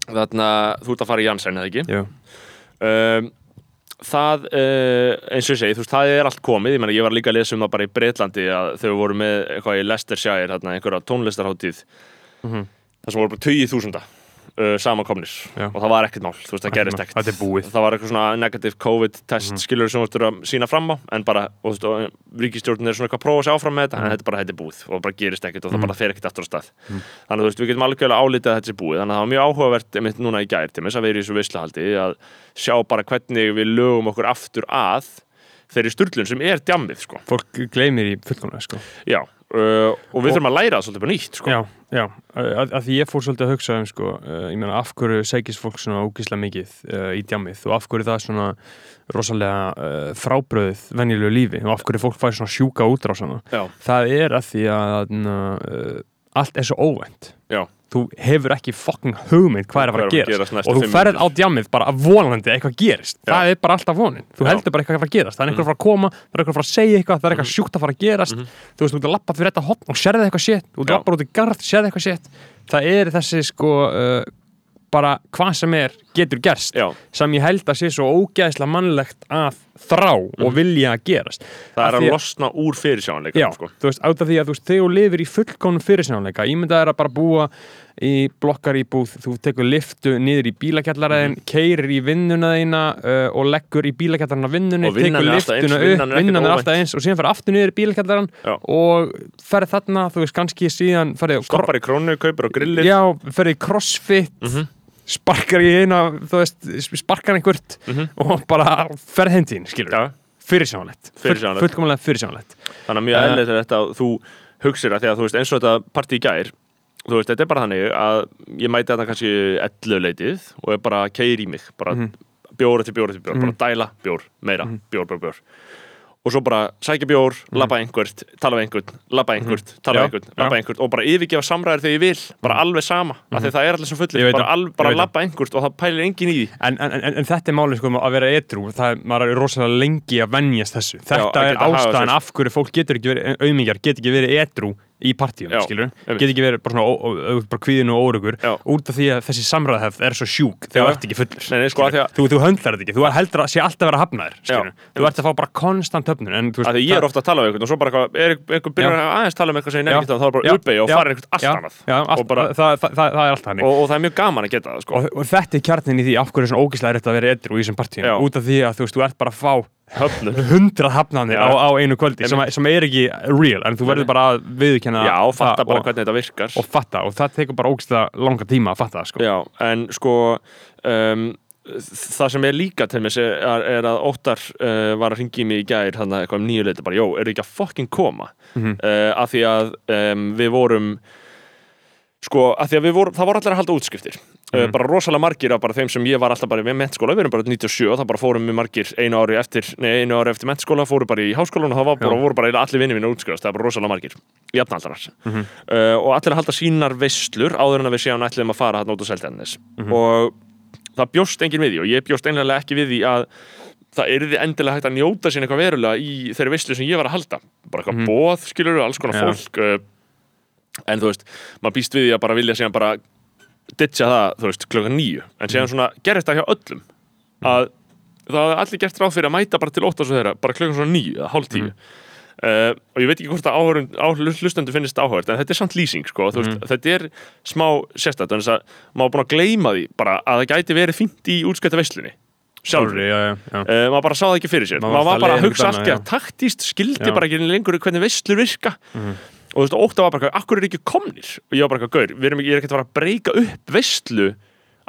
þarna, þú ert að fara í Janssen eða ekki? Jú. um, það uh, eins og ég segi, þú veist, það er allt komið. Ég, meni, ég var líka að lesa um það bara í Breitlandi að þau voru með eitthvað í Leicestershire þarna, einhverja tónlistarháttíð Mhm. það sem voru bara 20.000 uh, samankomnir. Já. og það var ekkert mál, þú veist, það gerist ekkert. Þetta er það var eitthvað svona negative COVID-test Mhm. skilur sem þú veist að sína fram á en bara, og, þú veist, og ríkistjórnin er svona eitthvað að prófa sig áfram með þetta, Mhm. en þetta er bara, þetta er búið og það bara gerist ekkert og það bara fer ekkert aftur á stað. Þannig að þú veist, við getum alveg álítið að þetta er búið þannig að það var mjög áhugavert einmitt núna í gær til þess að vera í þessu visslahaldi að sjá bara hvernig við lögum okkur aftur að þeirri sturlun sem er djammið, sko. Fólk gleymir í fullkomlega, sko. já, uh, og við Og- þurfum að læra það svolítið bara nýtt, sko. Já, já, að, að því ég fór svolítið að hugsa um sko, uh, ég meina af hverju segist fólk svona ógíslega mikið uh, í djammið? Og af hverju það er svona rosalega uh, frábröðið venjulegu lífi? Og af hverju fólk fær svona sjúka útrásana? Já, það er að því að allt er svo óvænt. Já, þú hefur ekki fucking hugmynd hvað er að fara að gerast. næstu og þú fimm ferð á djammið bara að vonandi eitthvað gerist. Já. það er bara alltaf vonin, þú Já. heldur bara eitthvað að fara að gerast. Það er einhver að fara að koma, það er einhver að fara að segja eitthvað það er Mhm. eitthvað sjúkt að fara að gerast. Þú veist, þú ert að lappa fyrir þetta hotn og sérði eitthvað shit. Þú ert að lappa út í garð, sérði eitthvað shit. Það er þessi sko uh, bara hvað sem er getur gerst já sem ég held að sé svo ógeðslega mannlegt að þrá og vilja að gerast Mhm. það er því að losna úr fyrirsjáanleika Já, sko. þú veist, át af því að þú veist, þegar þú lifir í fullkonum fyrirsjónleika, ímyndað er að bara búa í blokkar í búð, þú tekur liftu niður í bílakjallaraðin, Mhm. keirir í vinnuna þína uh, og leggur í bílakjallarana vinnunni, Og tekur eins, liftuna er upp, vinnan er alltaf eins og síðan fer aftur niður í bílakjallaran og ferð þarna, þú veist, kannski síðan stoppar í krónu, kaupir á grillir Já, ferð í crossfit Mhm. Sparkar eina, þú veist sparkar einhvert Mhm. og bara ferð tíðin, skilur fyrirsjónlegt, Fyrirsjáanlegt. fullkomlega fyrirsjónlegt þannig að mjög Eh. eðlilegt er þetta að þú hugsir að því að þú veist eins og þetta partí í gær þú veist þetta er bara þannig að ég mæti þetta kannski 11 leitið og er bara að keiri í mig bara Mhm. bjór eftir bjór eftir bjór, bara dæla bjór meira, bjór, bjór, bjór og svo bara sækja bjór, labba einhvert tala við einhvern, labba einhvert, tala Já, við einhvern labba já. einhvert og bara yfirgefa samræður þegar ég vil bara alveg sama, af því það er allir sem fullir bara, al, bara labba einhvert og það pælir engin í því. En, en, en, en þetta er málið sko að vera edru það er, maður er rosalega lengi að venjast þessu. Þetta að er ástæðan af hverju fólk getur ekki verið auðmingjar, getur ekki verið edru í partíum, skilur getur ekki verið bara svona bara kvíðin og órugur Já. út af því að þessi samræðhefð er svo sjúk þegar þú ert ekki fullur. Nei, nei, sko, að- þú, þú höndlar þetta ekki, þú heldur að sé alltaf að vera hafnaðir þú ert að fá bara konstant höfnun en, veist, ég er ofta að tala við einhvern og svo bara eitthvað, er einhver byrjar Já. að aðeins tala um eitthvað sem ég Já. nefnir þá er bara uppeyja og fara einhvern allt annað. Já, allt, bara, það, það, það, er allt hannig og, og það er mjög gaman að geta það sko. og, og þetta er kjarnin í því af hverju er svona ógíslega erfitt að vera edru í þessum partíum. Út af því að þú veist, þú ert bara að fá hundrað hafnanir á, á einu kvöldi sem, sem er ekki real en þú verður bara að viðurkenna já, og fatta bara og, hvernig þetta virkar. og fatta og það tekur bara ógæslega langa tíma að fatta sko. já, en sko um, það sem er líka til mér er, er að Óttar uh, var að ringi mig í gær þannig að eitthvað um nýju leiti bara, jó, eru ekki að fucking koma? Mhm. uh, af því að um, við vorum sko, af því að við vorum, það voru allir að halda útskriftir Mhm. bara rosalega margir af bara þeim sem ég var alltaf bara við mennskóla, við erum bara 97 og það bara fórum við margir einu ári eftir, nei, einu ári eftir mennskóla fóru bara í háskólan og það var bara, Já. voru bara allir vinni mínu útskrifast, það var bara rosalega margir jafnaldarar Mhm. uh, og allir að halda sínar veislur áður en að við séum ætlum að fara hann út á Seltjarnes Mhm. og það bjóst enginn við því og ég bjóst einlega ekki við því að það yrði endilega hægt að njóta sín eitthvað verulega í þeirri veislu sem ég var að halda bara eitthvað Mhm. bóð, skilur alls konar Já. fólk uh, en þú veist, maður býst við því að bara vilja síðan bara ditcha það, þú veist, klokkan nýju en síðan Mhm. svona gerist það hjá öllum að það hafði allir gert ráð fyrir að mæta bara til ótt og svo þeirra, bara klokkan svona nýju eða hálf tíu Mhm. Uh, og ég veit ekki hvort að áhörund, áhlustendu finnist áhört en þetta er samt lýsing sko, þú veist, Mhm. þetta er smá sérstætt en þess að maður búin að gleyma því bara að það gæti verið fínt í útskætta veislunni sjálfur já, já, já. Uh, maður bara sá það ekki fyrir sér Maður maður var alltaf bara að hugsa út allt annað, ekki taktíst skildi Já. bara ekki lengur hvernig veistlur virka Mhm. Og þú veist, ótt var bara, akkur er ekki komnir og ég var bara, eitthvað, gaur, við erum ekki, ég er ekki að fara að breyka upp veistlu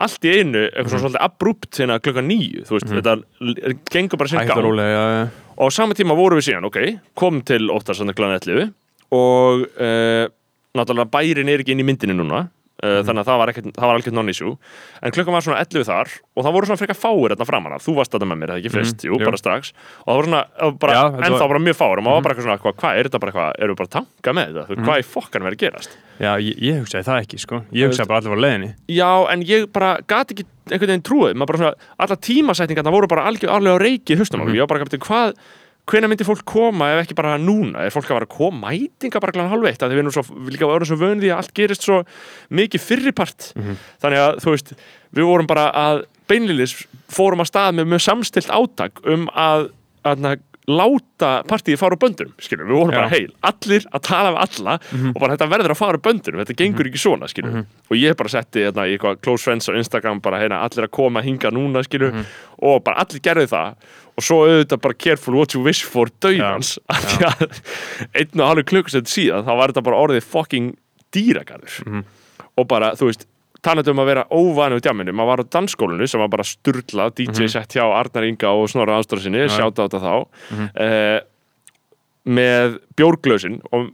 allt í einu eitthvað Mhm. svona svolítið abrupt hérna klukkan nýju þú veist, þetta l- gengur bara rólega já, já. og á sama tíma vorum við síðan, ok, komum til óttarsanna klæðan 11 og uh, náttúrulega bærin er ekki inn í myndinni núna uh, þannig að það var, ekkert, það var algjörn non-issue. En klukkan var svona 11 þar og það voru svona frekar fáir þarna framan þú varst þetta með mér, það ekki fyrst, jú, jú. bara strax. Og það voru svona, bara, Já, ennþá var- bara mjög fáir og maður var bara eitthvað svona, hvað, hvað er þetta bara eitthvað, erum við bara að tanka með þetta, mm hvað er fokkan verið að gerast? Já ég, ég hugsaði það ekki sko. ég hugsaði bara allir var leiðinni. Já, en ég bara gati ekki einhvern veginn trúið, maður bara svona alla tímasetningarna voru bara algjör alveg á reiki í haustum mm ég var bara kaptið hvað hvenær myndi fólk koma ef ekki bara núna? Er fólk að vera að koma mætinga bara glan halv eitt? Að við erum svo, líka erum svo vön því að allt gerist svo mikið fyrripart. Þannig að þú veist, við vorum bara að beinlilis fórum að stað með mjög samstilt átak um að, að láta partíið fara á böndunum skilur, við vorum Já. bara heil, allir að tala við alla og bara þetta verður að fara á böndunum þetta gengur ekki svona, skilur og ég bara setti hérna, í eitthvað close friends á Instagram bara hérna, allir að koma hinga núna, skilur og bara allir gerðu það. Og svo auðvitað bara careful what you wish for dauðans af því að einn og halvu klukkustund síðan þá var þetta bara orðið fucking dýragarður. Og bara, þú veist talandi um að vera óvanu í djáminu maður var á dansskólinu sem var bara sturla DJ sett hjá Arnar Inga og Snorra Ástóra sinni sjáta á þetta þá. Eh, með bjórglösin og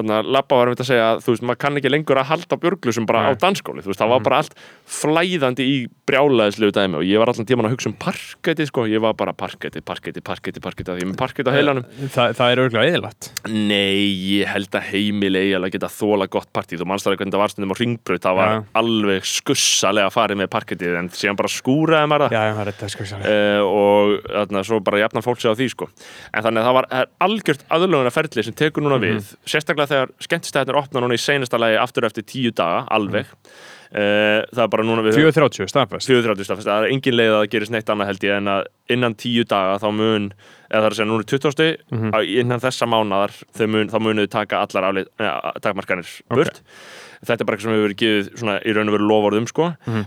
að Labba var um þetta að segja að maður kann ekki lengur að halda björglusum bara á Nei. dansskóli þú veist, það var bara allt flæðandi í brjálæðislegu dæmi og ég var allan tíman að hugsa um parketti sko, ég var bara parketti, parketti, parketti, parketti því ég er með parketti á heilanum. Þa, það er örgulega eðilagt Nei, ég held að heimil eiginlega geta þóla gott partí. Þú mannstæður hvernig það var stundum á ringbraut það var Já. alveg skussalega farið með parkettið en síðan bara skúraði maður það. Uh, og þarna, sérstaklega þegar skemmtistæðnir opna núna í seinasta lagi aftur eftir tíu daga, alveg uh, það er bara núna við 4.30, staðfest 430 staðfest, það er engin leið að það gerist neitt annað held ég en að innan tíu daga þá mun, eða það er að segja núna 20. Mhm. að innan þessa mánadar þau mun, þá munuðu taka allar aflið, ja, takmarkanir burt þetta er bara eitthvað sem hefur verið gefið svona í raun og veru lofórðum sko Mhm.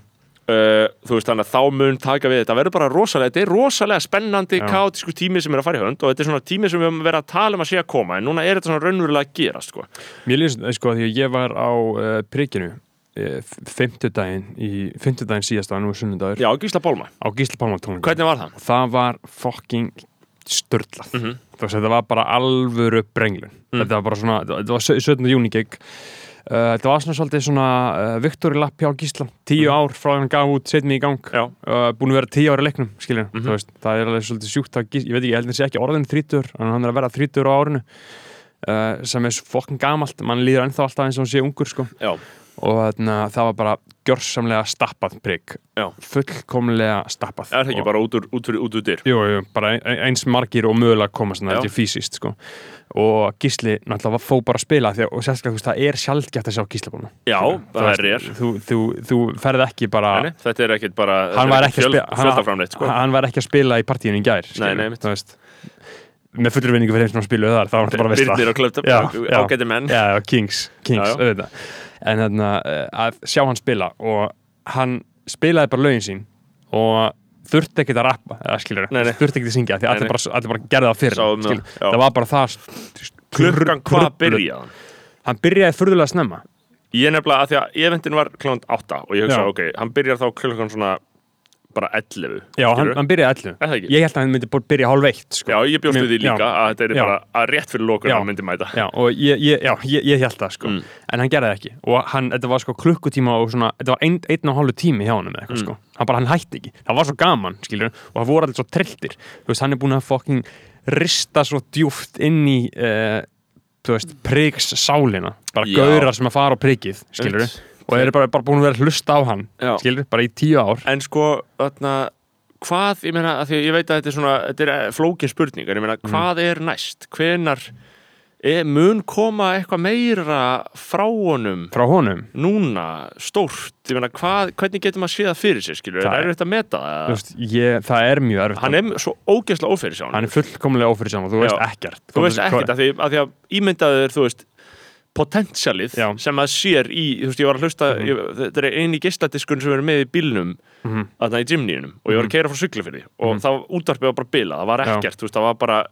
Uh, þú veist þannig að þá mun taka við þetta verður bara rosalega, þetta er rosalega spennandi Já. kaotísku tími sem er að fara í hönd og þetta er svona tími sem við höfum verið að tala um að sé að koma en núna er þetta svona raunverulega að gerast sko. Mér lýst, sko, því að ég var á uh, prikinu uh, fimmtudaginn í fimmtudaginn síðasta, nú er sunnudagur Já, Gísla Pálma, á Gísla Pálma tónleikum hvernig var það? það var fucking störtlað þú veist, þetta var bara alvöru brenglun Mm. þetta var bara svona, þetta var 17. júni uh, þetta var svona svolítið svona uh, Viktori Lapp hjá Gísla. Tíu ár frá hann gaf út, setjum í gang. Uh, búin að vera tíu ári leiknum skilur, Mhm. þú veist, það er alveg svolítið sjúkt að Gísla, ég veit ekki, ég held að það sé ekki orðin þrítur en hann er að vera þrítur á árinu. Sem er fokkin gamalt, mann líður ennþá alltaf eins og hann sé ungur sko. Já, og þarna, það var bara gjörsamlega stappað prigg, fullkomlega stappað Er það ekki Og- bara út úr, út úr, út úr dyr? Jú, jú, bara ein- eins margir og mögulega komast þetta er fysiskt sko. og Gísli náttúrulega fó bara að spila því, að- og sérstaklega það er sjálfgæft að sjá Gísla búinu Já, það er rér þú, þú, þú ferð ekki bara Nei, Þetta er ekkit bara hann var ekki, að spila, hann, sko. hann var ekki að spila í partíinu í gær skilur, nei, mitt. með fullur vinningu fyrir þeim sem spiluðu þar það var náttúrulega bara veist Byrnir og klöpt Já, já. ágæti menn já, Kings, Kings auðvitað. En þarna, eh, að sjá hann spila og hann spilaði bara lögin sín og þurfti ekkert að rappa skilur, Nei, nei. þurfti ekkert að syngja því allir bara, bara gerði það fyrir skilur. það, var bara það Klukkan hvað byrjaði hann? hann byrjaði furðulega snemma Ég nefnilega að því að eventin var klukkan 8 og ég hugsa, Já. ok, hann byrjar þá klukkan svona bara 11 já, hann, hann byrjaði allu Er það ekki? ég held að hann myndi byrja hálf eitt sko. Já, ég bjóst við því Já. líka að þetta er Já. bara að rétt fyrir lókur Já. hann myndi mæta Já, ég, ég, já, ég, ég held það sko Mm. en hann gerði ekki og hann, þetta var sko klukkutíma og svona, þetta var ein, einn og hálfu tími hjá hann eða eitthvað Mm. sko, hann bara, hann hætti ekki það var svo gaman, skilur, og það voru allir svo trilltir þú veist, hann er búin að fokking rista svo djúft inn í uh, þú veist, prigs sálina bara Já. gaurar sem að fara á prigið skilur, Einmitt. Og þeir eru bara, bara búin að vera að hlusta á hann skilur, bara í tíu ár. En sko, þarna hvað, ég meina, að því að ég veit að þetta er svona þetta er flókin spurning, en ég Mhm. meina, hvað er næst? Hvenar er, mun koma eitthvað meira frá honum? Frá honum? Núna, stórt ég meina, hvað, hvernig getur maður séð það fyrir sér skilur, Það er- er þetta að meta það? Veist, ég, það er mjög erfitt hann er svo ógeðslega ófyrir sjá hann er fullkomlega ófyrir saman, þú veist ekkert. Þú veist ekkert, að því að, því að ímyndaður þú veist, potentialið Já. sem að sér í, þú veist, ég var að hlusta Mhm. ég, þetta er eini geisladiskun sem er með í bílnum Mhm. þarna í gymníunum og ég var að keira frá Siglufirði og Mhm. þá útvarpið var bara bila, það var ekkert þú veist, það var bara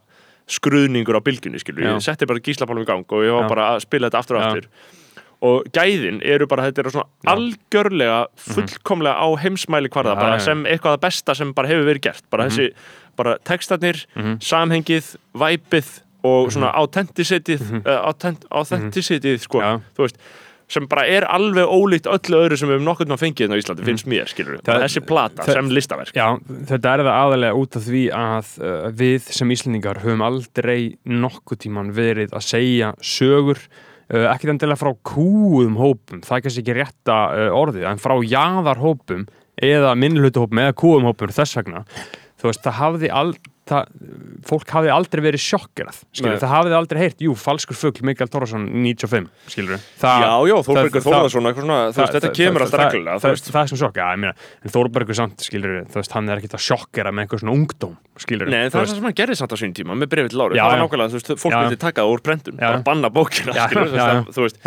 skruðningur á bylgjunni skilur, Já. ég setti bara gíslapálum í gang og ég var Já. bara að spila þetta aftur og aftur og gæðin eru bara, þetta er svona Já. algjörlega fullkomlega á heimsmæli kvarða, Já, bara sem eitthvað það besta sem bara hefur verið gert, bara þessi bara textarnir, Mhm. samhengið væpið og svona authenticitið Mhm. uh, authent, authenticitið sko, Já. þú veist sem bara er alveg ólíkt öllu öðru sem við höfum nokkurn að fengið hérna á Íslandi, finnst mér, skilur Mhm. Það- þessi plata það- sem listaverk Já, þetta er það aðalega út af því að uh, við sem Íslendingar höfum aldrei nokkuð tíman verið að segja sögur uh, ekkert endilega frá kúum hópum það er kannski ekki rétta uh, orðið en frá jaðar hópum eða minnlutu hópum eða kúum hópum þess vegna þú veist, það hafði al, það, fólk hafði aldrei verið sjokkerað skilur, Nei. það hafði aldrei heyrt, jú, falskur fugl Mikael Torfason 95, skilur Já, já, Þórbergur það- Þórðarsson eitthvað svona, þú veist, þetta kemur alltaf reglulega, þú það, veist. það er svona sjokk, já, ég meina en Þórbergur samt, skilur, þú veist, hann er ekkert að sjokkera með einhver svona ungdóm, skilur Nei, það er það sem hann gerði samt á sín tíma með brefið til Láru, það var nákvæmlega, þú veist, fólk vildi taka það úr brendun, bara banna bókina, skilur, þú veist,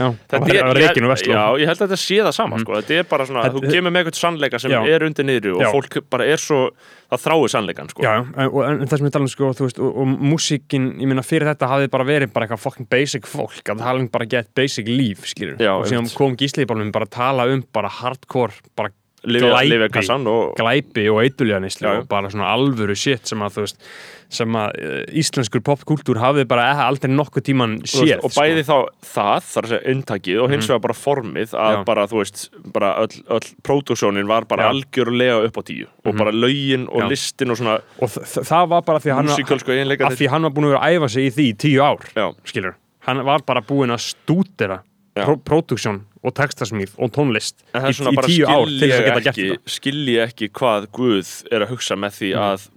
Það það og það en, og- það sem ég tala um sko, þú veist, og, og músíkin, ég meina fyrir þetta hafði bara verið bara eitthvað fucking basic fólk að tala um bara get basic líf, skilur Já, og síðan kom Gísli í bálum bara að tala um bara hardcore, bara Lifja, glæpi. lifja kassan og, glæpi og já. og bara svona alvöru shit sem að þú veist sem að uh, íslenskur popkultúr hafði bara e- aldrei nokkuð tíman séð og bæði þá það, þar að segja inntakið og hins vegar bara formið að Já. bara, þú veist, bara öll, öll pródúsjónin var bara Já. algjörlega upp á tíu og bara lögin og Já. listin og svona og það var bara því hann, músikalsku að því hann var búin að vera að æfa sig í því í tíu ár Já, skilur, hann var bara búin að stúdera Pródúksjón og textasmíð og tónlist það í, er í tíu ár til þess að geta gert þetta skilji ekki hvað Guð er að hugsa með því að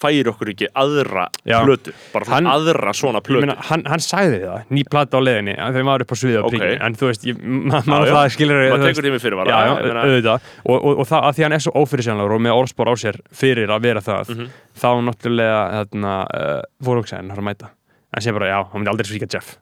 færi okkur ekki aðra Já. plötu, bara svona Hann- aðra svona plötu meina, hann, hann sagði það, ný plata á leiðinni þegar maður var upp á sviðið á Ok. príkinu en þú veist, ég- ma- Já, maður já. það skilur maður tekur tími fyrir já, auðvitað og, og, og það að því hann er svo ófyrirsjánlegur og með orðspor á sér fyrir að vera það Mhm. þá náttúrulega uh, fór hugsa henn að mæta en sem bara, já, hann myndi aldrei svíka Jeff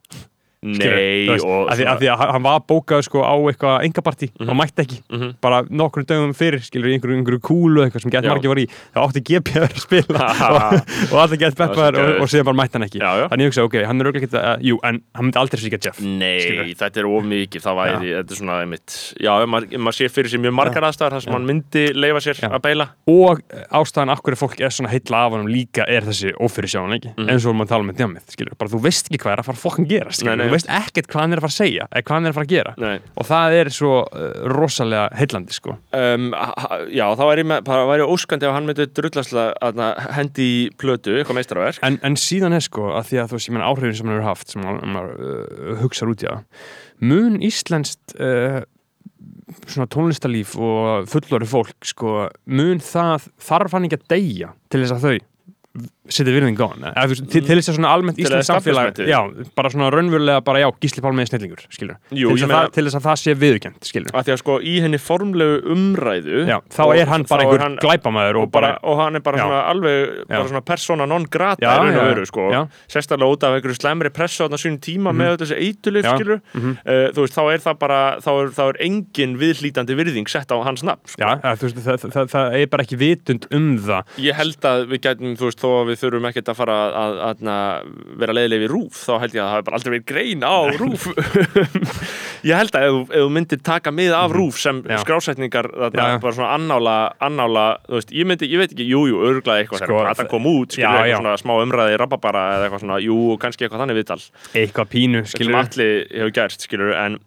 Nei, veist, og að, því, að því að hann var bókað sko á eitthvað engapartí og mætti ekki. Mhm. bara nokkrum dögum fyrir, skilur, einhverju, einhverju kúlu eitthvað sem gett margir var í, það átti GP að að spila. Og, og allir gett Það svo og, og síðan bara mætti hann ekki. Já, já. þannig ég hugsa, ok, hann er auðvitað ekki að, jú, en hann myndi aldrei svíka Jeff Nei, Skilurðu. þetta er of mikið, það væri, þetta er svona einmitt, já, maður, maður sé fyrir sér mjög margar aðstæðar þar sem hann myndi leifa sér Já. að beila og eh, ástæðan af hverju fólk er svona heilla af honum líka er þessi ófyrirsjáðanleiki Mhm. eins og maður tala með djamið, skilur, bara þú veist ekki hvað er að fara að fokkin gera, skilur. Þú veist ekkert hvað hann er að fara að segja, eða hvað hann er að fara að gera. Nei. og það er svo uh, rosalega heillandi, sko. Um, já, þá væri, væri óskandi ef hann myndi drullaslega hendi í plötu, eitthvað meistarverk en, en síðan er sko, að því að þú veist, ég áhrifin sem hann hefur haft, sem hann uh, hugsar út í það, mun íslenskt uh, svona tónlistarlíf og fullori fólk, sko, mun það þarf hann ekki að deyja til þess að þau setja þú veist, til, þess að svona almennt íslensk samfélag já, bara svona raunverulega bara já, Gísli Pálmi er snillingur skilur, Jú, til, þess meina- það, til þess að það sé viðurkent skilur, að því að sko í henni formlegu umræðu já, þá er hann bara einhver hann- glæpamaður og, bara, og hann er bara Já. svona alveg bara svona persona non grata sko. sérstaklega út af einhverju slæmri pressu á þessum tíma með öll þessi eitulif skilur mhm. uh, þú veist þá er það bara þá er, þá er engin viðlítandi virðing sett á hans nafn sko. það, er bara ekki vitund um það. Ég held að við að þurfum ekkert að fara að, að, að, að vera leiðileg við rúf þá held ég að það hafi bara aldrei verið grein á rúf ég held að ef, ef þú myndir taka mið af rúf sem Mhm. Já. skrásetningar þarna, Já, já. bara svona annála, annála veist, ég myndi, ég veit ekki, jú, jú, örglaði eitthvað Sko, þegar platan kom út, skilur Já, eitthvað já. svona smá umræði rababara eða eitthvað svona, jú, kannski eitthvað þannig viðtal eitthvað pínu, sem skilur allir hefur gert, skilur en,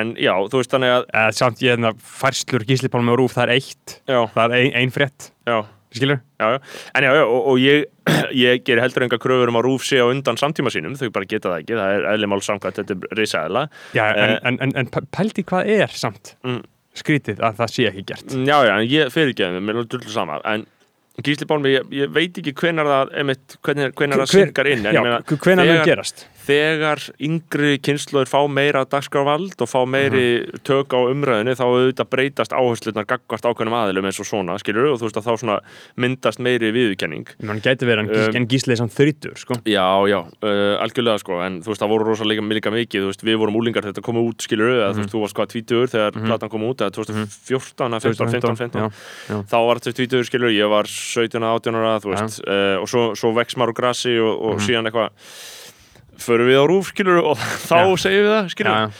en já, þú veist þannig að samt ég hérna færslur Gísli Pálmi og Rúf, það er eitt já, það er ein, ein frétt, já, skilur já, já. en já, já, og, og ég ég ger heldur enga kröfur um að rúf sé á undan samtíma sínum, þau bara geta það ekki það er eðli mál samkvæmt, þetta er risaðla já, en, Eh. en, en, en pældi hvað er samt Mm. skrítið að það sé ekki gert já, já, en ég fyrirgeði mig, mér er dullu sama en Gísli Bálmi, ég, ég veit ekki hvenar það, einmitt, hvernig, hvenar það syngar inn en já, ég meina, hvenær mun þegar- gerast þegar yngri kynnslóður fá meira dagskrárvald og fá meiri Mhm. tök á umræðinu þá auðvitað breytast áherslunar gaggvart ákveðnum aðilum eins og svona, skilur og þú veist að þá svona myndast meiri viðurkenning. Mann gæti verið Um, en Gísli er samt þrítur sko. Já, já, uh, algjörlega sko en þú veist, það voru rosalega líka mikið þú veist, við vorum úlingar þetta kom út, skilur eða þú veist, þú varst hvað tvítur þegar platan kom út eða 2014, eða 15, 15, 15 já, já. þá var þetta tvítur, skilur, förum við á rúf, skilur og þá Já. segjum við það, skilur Já,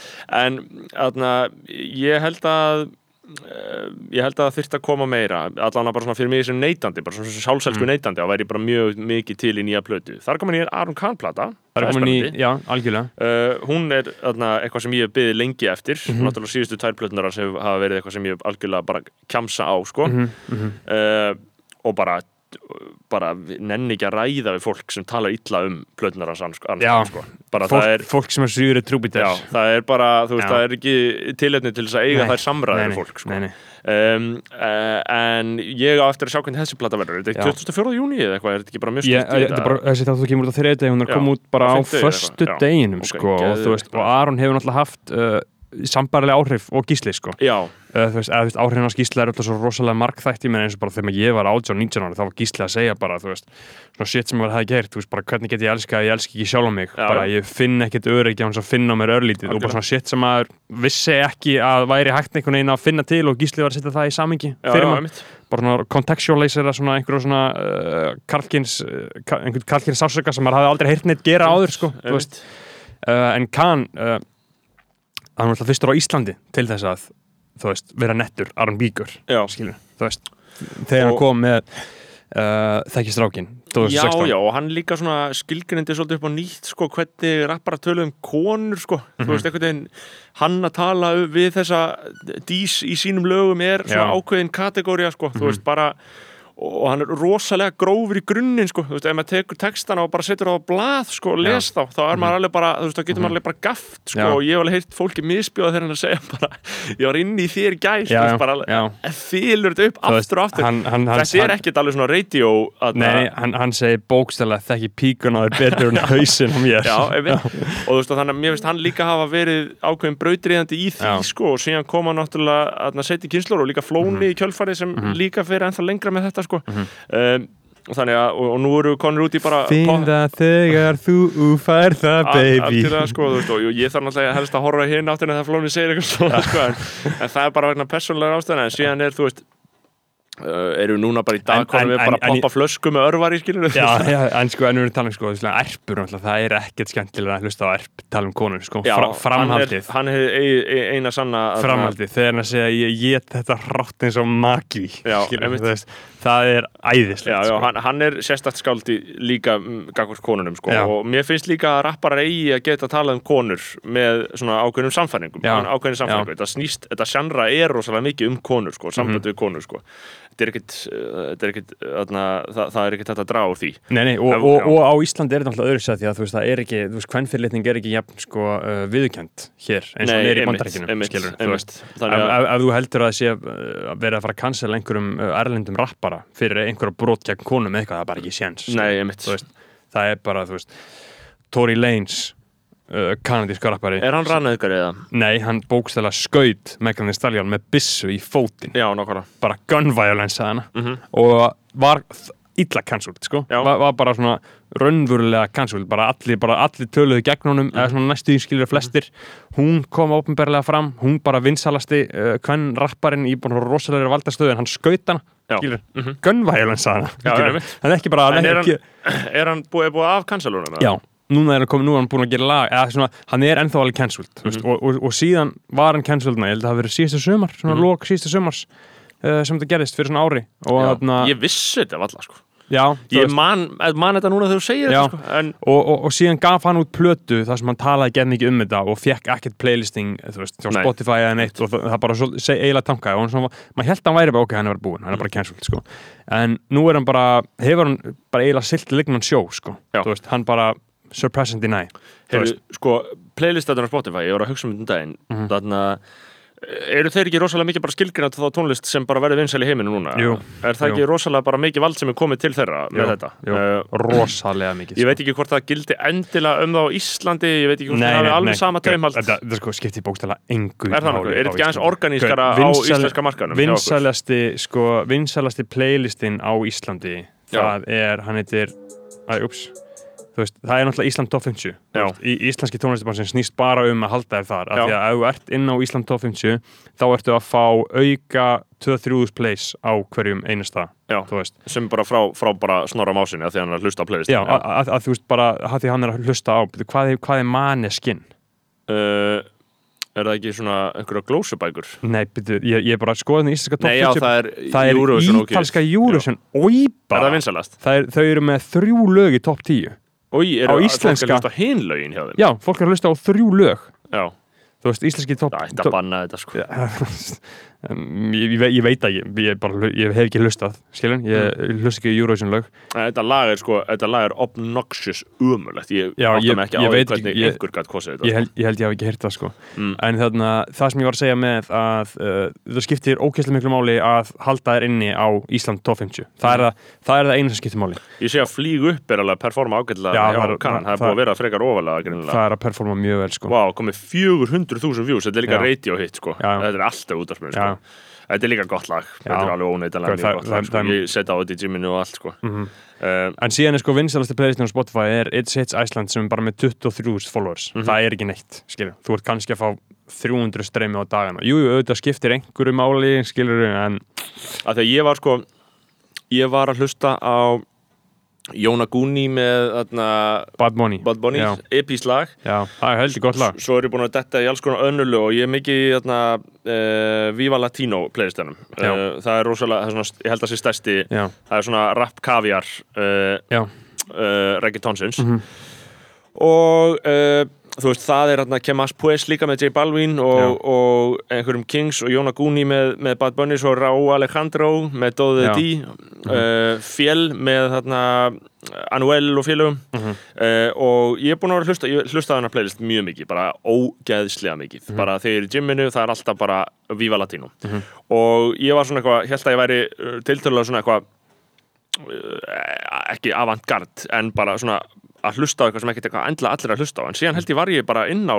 en aðna, ég held að uh, ég held að það þyrfti að koma meira allan að bara svona fyrir mig sem neytandi bara svona sálselsku Mm. neytandi, þá væri ég bara mjög mikið til í nýja plötu. Þar komin ég er Aron Kahn plata það er komin spennandi. já, algjörlega Uh, hún er aðna, eitthvað sem ég hef byggðið lengi eftir Mhm. náttúrulega síðustu tvær plötunar sem hafa verið eitthvað sem ég hef algjörlega bara kjamsa á sko. Mhm, mhm. uh, og bara bara nenni ekki að ræða við fólk sem tala illa um plötunar hans sko. bara fólk, það er fólk sem er sýri trúbítar Já, það er bara, þú veist, Já. það er ekki tilefni til þess að eiga Nei, þær nei, fólk, sko. nei, nei. Um, uh, en ég á eftir að sjá hvernig þessi plata verður, þetta er 24. júni eða eitthvað, er þetta ekki bara mjög bara, þessi þáttu kemur út á þriðið hún er Já, kom út bara á já. deginum sko, og Aron hefur náttúrulega haft uh, sambarlega áhrif og gísli sko. Uh, veist, eða, þú veist, áhrifin hans gísli er alltaf svo rosalega markþætti menn eins og bara þegar ég var 18 og 19 ára þá var gísli að segja bara, veist, svona shit sem ég hafði gert, bara hvernig get ég elska að ég elski ekki sjálf á mig, Já, bara já. ég finn ekkert öryggi á hans að finna á mér örlítið. Og bara svona shit sem að vissi ekki að væri hægt einhvern veginn að finna til og gísli var að setja það í samingi já, fyrir einmitt. bara svona contextualisera svona einhverju svona uh, karlkins, uh, ka- einhvern karlkins sásöka sem maður hafði aldrei heyrt neitt gera áður sko, uh, en Khan uh, hann var alltaf fyrstur á Íslandi til þess að, þú veist, vera nettur Aron Bíkur, Já, skilur þú veist, þegar hann Og- kom með uh, þekkistrákin já, 2016 já, og hann líka svona skilgrindi svolítið upp á nýtt, sko, hvernig rappara tölu um konur, sko, Mhm. þú veist, veginn hann að tala við þessa dís í sínum lögum er svona Já. ákveðin kategória, sko, Mhm. þú veist, bara og hann er rosalega grófur í grunninn sko, þú veist, ef maður tekur textana og bara setur það á blað, sko, og les þá, þá er maður alveg bara, þú veist, þá getur maður alveg bara gaft, sko, Mhm. Já. og ég hef alveg heyrt fólki misbjóða þegar hann að segja bara, ég var inni í þér í gæs, Já, þú veist, bara, þýlur þetta upp veist, aftur og aftur, hann, hann, hann, þetta er hann, ekkert alveg svona radio, að, Nei, hann, hann segir bókstælega þekki píkun á þér betur en hausinn á mér. Já, einmitt. og þú veist að þannig að mér finnst hann líka hafa verið ákveðin brautriðandi í því sko og síðan koma náttúrulega að setja kynslur og líka flóni í kjölfarið sem líka fyrir ennþá lengra með þetta sko um, og þannig að, og, og nú eru konur út í bara Finn það þegar þú fær það, baby algjörlega, sko, þú veist, og ég þarf náttúrulega helst að horfa hinn áttina þegar flóni segir eitthvað svona sko, en, en það er bara vegna persónulega ástæðina en síðan er, þú veist uh, við núna bara í dag En- konum en- við bara en- að poppa flösku með örvar í skilur Já, já, en sko, en við erum talað um sko, erpur, náttúrulega, það er ekkert skemmtilega að hlusta á erp, tala um konur, sko, Já, Fra, framhaldið, hann er ein, ein, eina sanna framhaldið, þegar hann að segja ég get þetta hrátt eins og magi, Það er æðislegt, Já, já, sko. hann, hann er sérstakt skáldi líka mm, gagvart konunum sko Já. og mér finnst líka að rapparar eigi að geta að tala um konur með svona ákveðnum samfæringum ákveðnum samfæringum, þetta snýst, þetta sjandra er rosalega mikið um konur sko, samband Mhm. við konur sko er þarna, það, það er ekkit þetta að draga úr því. Nei, nei, og, og, og á Íslandi er þetta alltaf öðru því að þú veist, það er ekki, þú veist, hvernfyrirlitning er ekki jafn, sko, uh, viðurkend hér, eins og Nei, er í bandarækjunum, skilur, þú veist, ef, þú heldur að það sé uh, að vera að fara að cancela einhverjum uh, erlendum rappara fyrir einhverja brot gegn konum eitthvað, það er bara ekki séns það er bara, þú veist Tory Lanez uh, kanadísku rappari. Er hann rannaðugar eða? Nei, hann bókstæla skaut Megan Thee Stallion með byssu í fótinn. Já, nokkara bara gun violence að hana. Mhm. og var illa cancelled sko, var, var bara svona raunverulega cancelled, bara allir, allir töluðu gegn honum, Mhm. eða svona næstu skilur flestir, hún kom ópenbarlega fram. Hún bara vinsalasti uh, hvern rapparinn í bara rosalega valdastöðu en hann skaut Mhm. að hana, Já, skilur? einmitt. hann er ekki bara, hann er er hann, ekki er hann búið, búið af kansalunum? já, núna er hann komið, nú er hann búin að gera lag eða svona, hann er ennþá alveg cancelled mm Mhm. og, og, og síðan var hann cancelled ég held að það hafi verið síðasta sumar, svona Mhm. lók síðasta sumars uh, sem þetta gerðist fyrir svona ári og, þarna, Ég vissi þetta valla sko já, Ég man, man þetta núna þegar þú segir Já. þetta sko En og, og, og síðan gaf hann út plötu þar sem hann talaði gett mikið um þetta og fekk ekkert playlisting veist, hjá Nei. Spotify eða neitt og það, bara svo, seg, eiginlega tankaði og svona, maður held að hann væri bara ok, hann er bara búinn, hann er bara cancelled sko. en nú er hann bara, hefur hann bara eiginlega silt lignan sjó sko. Veist, hann bara surpass and deny veist. sko, playlistatur á Spotify, ég var að hugsa um þetta um daginn Mhm. þannig að eru þeir ekki rosalega mikið bara skilgrinat þá tónlist sem bara verður vinsæl í heiminu núna? Jú, Er það jú. ekki rosalega bara mikið vald sem er komið til þeirra með Jú, þetta? jú. Uh, rosalega mikið sko. ég veit ekki hvort það gildi endilega um það á Íslandi ég veit ekki hvort Nei, það nei, alveg sama taumhald þetta, þetta sko skiptir bókstæla engu Er það máli Er þetta ekki aðeins organískara á íslenska markanum? vinsælasti sko, vinsælasti playlistin á Íslandi það er, hann heitir æ, ups veist, það er náttúrulega Ísland Top 50 Þú Já. veist, í íslenski tónlistabann sem snýst bara um að halda þér þar, af því að ef þú ert inn á Ísland Top 50 þá ertu að fá auka 2-3 plays á hverjum einasta Já. þú veist, sem bara frá, frá bara snorra másinni að því hann er að hlusta á playlist já, að, að, að þú veist bara að því hann er að hlusta á, hvað er, hvað er maneskinn? uh, Er það ekki svona einhverja glósubækur? Nei, byrju, ég, ég er bara að skoða það íslenska Top Nei, já, 50 það er það er Eurovision ítalska? Það er, þau eru með þrjú lög í topp 10 Er Á íslenska- hjá þeim? Já, fólk er að hlusta á þrjú lög. Já, Þú veist, íslenski það ætti að banna þetta sko um, ég, ég, ve- ég veit ekki, ég, bara, ég hef ekki hlustað skilur, ég Mm. hlust ekki Eurovision lög. Þetta lag er sko, þetta lag er obnoxious umulegt Ég átta ég- mig ekki ég á veit hvernig ekki, ég- einhver gætt kosið þetta. Ég held, ég held ég hafi ekki heyrt það sko. Mm. en þarna, það sem ég var að segja með að uh, það skiptir ókesslega miklu máli að halda þér inni á Ísland top 50 það er það, það, er það eina sem skiptir máli. Ég sé að flýg upp er alveg að performa ágætlega það er- kannan, það er það- búið að vera frekar ofalega það er að performa mjög vel sko. Vá, komið 400.000 views, þetta er líka gott lag, þetta er alveg óneitanlega mjög gott lag sko. Ég setja á þetta í gyminu og allt sko Mhm. uh, En síðan er sko vinsalasti playlistin á Spotify er It's Hits Iceland sem er bara með 23.000 followers Mhm. það er ekki neitt, skilur þú ert kannski að fá 300 streymi á dagana Jú, auðvitað skiptir einhverju máli skilur en að Þegar ég var sko Ég var að hlusta á Jóna Guni með þarna, Bad Bunny, Já. epís lag. Það er heldur gott lag. Svo er ég búin að detta í alls konar önnulu og ég er mikið í þarna, uh, Viva Latino playlistanum Já. uh, Það er rosalega, það er svona, ég held að það sé stærsti Já, Það er svona rap kaviar uh, já, uh, reggaetonsins. Mhm. og uh, þú veist það er Kemas Pues líka með J Balvin og, og einhverjum Kings og Jóna Guni með, með Bad Bunny svo Rau Alejandro með Dóðið Já. D uh, Fjell með þarna Anuel og félögum. Mhm. uh, og ég er búin að vera hlusta ég hlusta þarna playlist mjög mikið, bara ógeðslega mikið. Mhm. bara þegar ég er í gymminu það er alltaf bara Viva Latino. Og ég var svona eitthvað, held að ég væri uh, tiltölulega svona eitthvað ekki avantgard en bara svona að hlusta á eitthvað sem ekkert eitthvað endla allir að hlusta á. En síðan held ég var ég bara inn á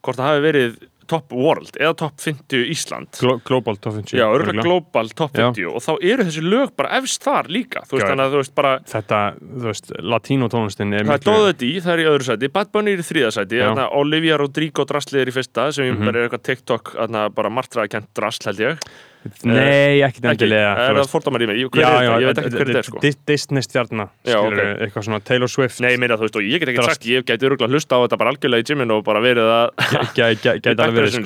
hvort það hafi verið top world eða top 50 Ísland. Glo Global Top 50 já, global top Já. 50 og þá eru þessi lög bara efst þar líka. Þú veist að þú veist bara Þetta, þú veist, latínó tónlistin er Það er Dóðið D, það er í öðru sæti, Bad Bunny er í þriða sæti, Olivia Rodrigo drastlið er í fyrsta, sem Mhm. bara er eitthvað TikTok, þarna bara martraðkent drastl held ég. Nei, ekkit Ekki, endilega er þú það veist. fordómar í mig? Er? Ég veit ekki hver þetta er sko. Dis- Disney stjarnar, eitthvað svona Taylor Swift. Nei, ég meina þú veist, og ég get ekki sagt, ég gæti öruglega hlusta á þetta bara algjörlega í gyminu og bara verið að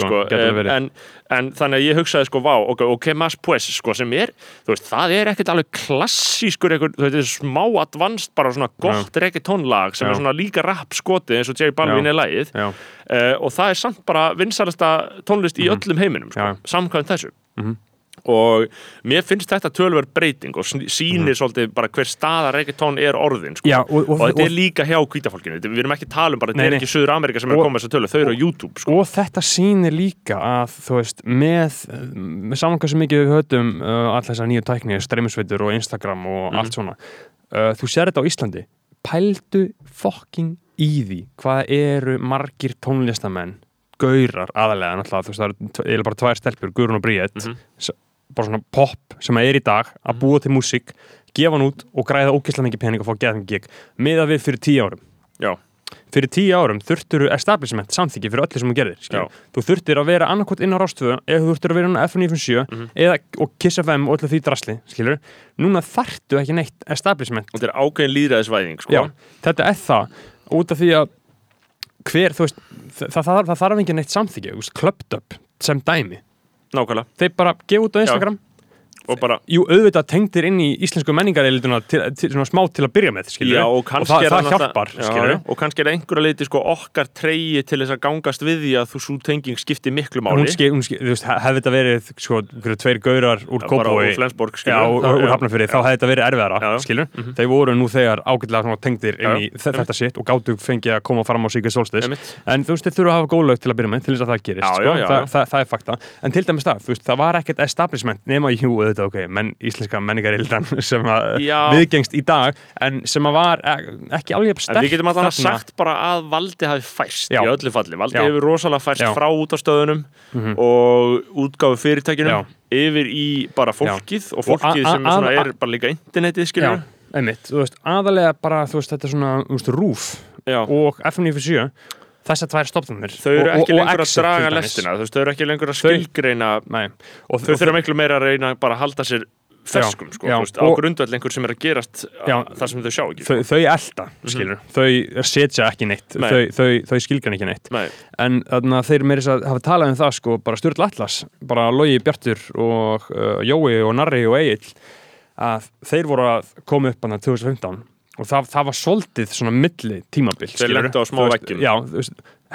sko, verið. en, þannig að ég hugsaði sko, vá, ok, ok, mas pues, sko, sem er, þú veist, það er ekkert alveg klassískur, þú veist, er smá advanced, bara svona gott reggaetonlag sem er svona líka rap skotið eins og J Balvin er uh, og það er samt bara vinsalasta tónlist í öllum heiminum sko, samkvæmt þessu Mhm. og mér finnst þetta tölver breyting og sn- sýnir svolítið bara hver staða reggaetón er orðin sko. Já, og- og- þetta og- er líka hjá hvítafólkinu við erum ekki að tala um bara, þetta er ekki Suður Amerika sem er Og- að koma þess að tölu, þau eru á YouTube sko. og þetta sýnir líka að þú veist, með, með saman hversu mikið við höfum uh, allar þessar nýju tækni, streymisveitur og Instagram og Mhm. allt svona uh, þú sér þetta á Íslandi pældu fucking í því hvað eru margir tónlistamenn gaurar aðalega náttúrulega, þú veist, það eru bara tvær stelpur, Guðrún og Bríett Mhm. s- bara svona pop sem er í dag að búa til músík, gefa hann út og græða ógeðslega mikið pening og fá geða mikið gig meða við fyrir tíu árum já, fyrir tíu árum þurftur establishment samþyggi fyrir öllu sem þú gerðir þú þurftir að vera annarkot inn á rástöðu eða þú þurftir að vera inn á F957 Mhm. eða, og Kiss FM og öllu því drasli skilur. núna þarftu ekki neitt establishment og þetta er ákveðin líðræðisvæðing sko. Þetta er það út af því að hver, þú veist, það, það, það, þarf ekki neitt veist, klöpt upp sem dæmi, nákvæmlega, þeir bara gefa út á Instagram og bara jú, auðvitað tengdir inn í íslensku menningareilituna svona smá til að byrja með, skilur Já, og og það, það hjálpar, já, skilur já, og kannski er einhverja leiti sko, okkar treyji til þess að gangast við því að þú svo tenging skipti miklu hún máli ske, hún ske, þú veist, hefði þetta verið sko, einhverju tveir gaurar úr bara Kópói úr. Hafnarfyrir, þá hefði þetta verið erfiðara skilur, Mhm. þeir voru nú þegar ágætlega svona tengdir inn í þe- þetta sitt og gáttu fengið að koma fram á Sigurd Solstis en þú veist, þeir þurfa en auðvitað, ok, menn íslenska menningarildan sem að viðgengst í dag, en sem að var eh, ekki alveg En sterkt við getum alltaf sagt bara að valdi hafi færst Já. í öllu falli. Valdi Já. hefur rosalega færst Já. frá útastöðunum Mhm. og útgáfu fyrirtækjunum Já. yfir í bara fólkið og fólkið sem er, bara líka internetið, Já, skilur einmitt, þú veist, aðalega bara, þú veist, þetta er svona, þú veist, rúf og FM97 þessar tvær stopnumir Þau eru og, ekki og, lengur og að draga lestina, þau eru ekki lengur að Þau- skilgreina Nei. og, þau og þurfa miklu meira að reyna bara að halda sér ferskum, sko, já, veist, á og- grundvall einhver sem er að gerast Já. þar sem þau sjá ekki, þau, þau elda, skilur þau setja ekki neitt, Mhm. Nei. þau, þau, þau skilgran ekki neitt Nei, en þannig að þeir meira að hafa talað um það sko, bara Sturl Atlas, bara Logi Bjartur og uh, Jói og Narri og Egil að þeir voru að koma upp hann 2015 og það, það var soldið svona milli tímabil Þeir lentu á smá veggjum.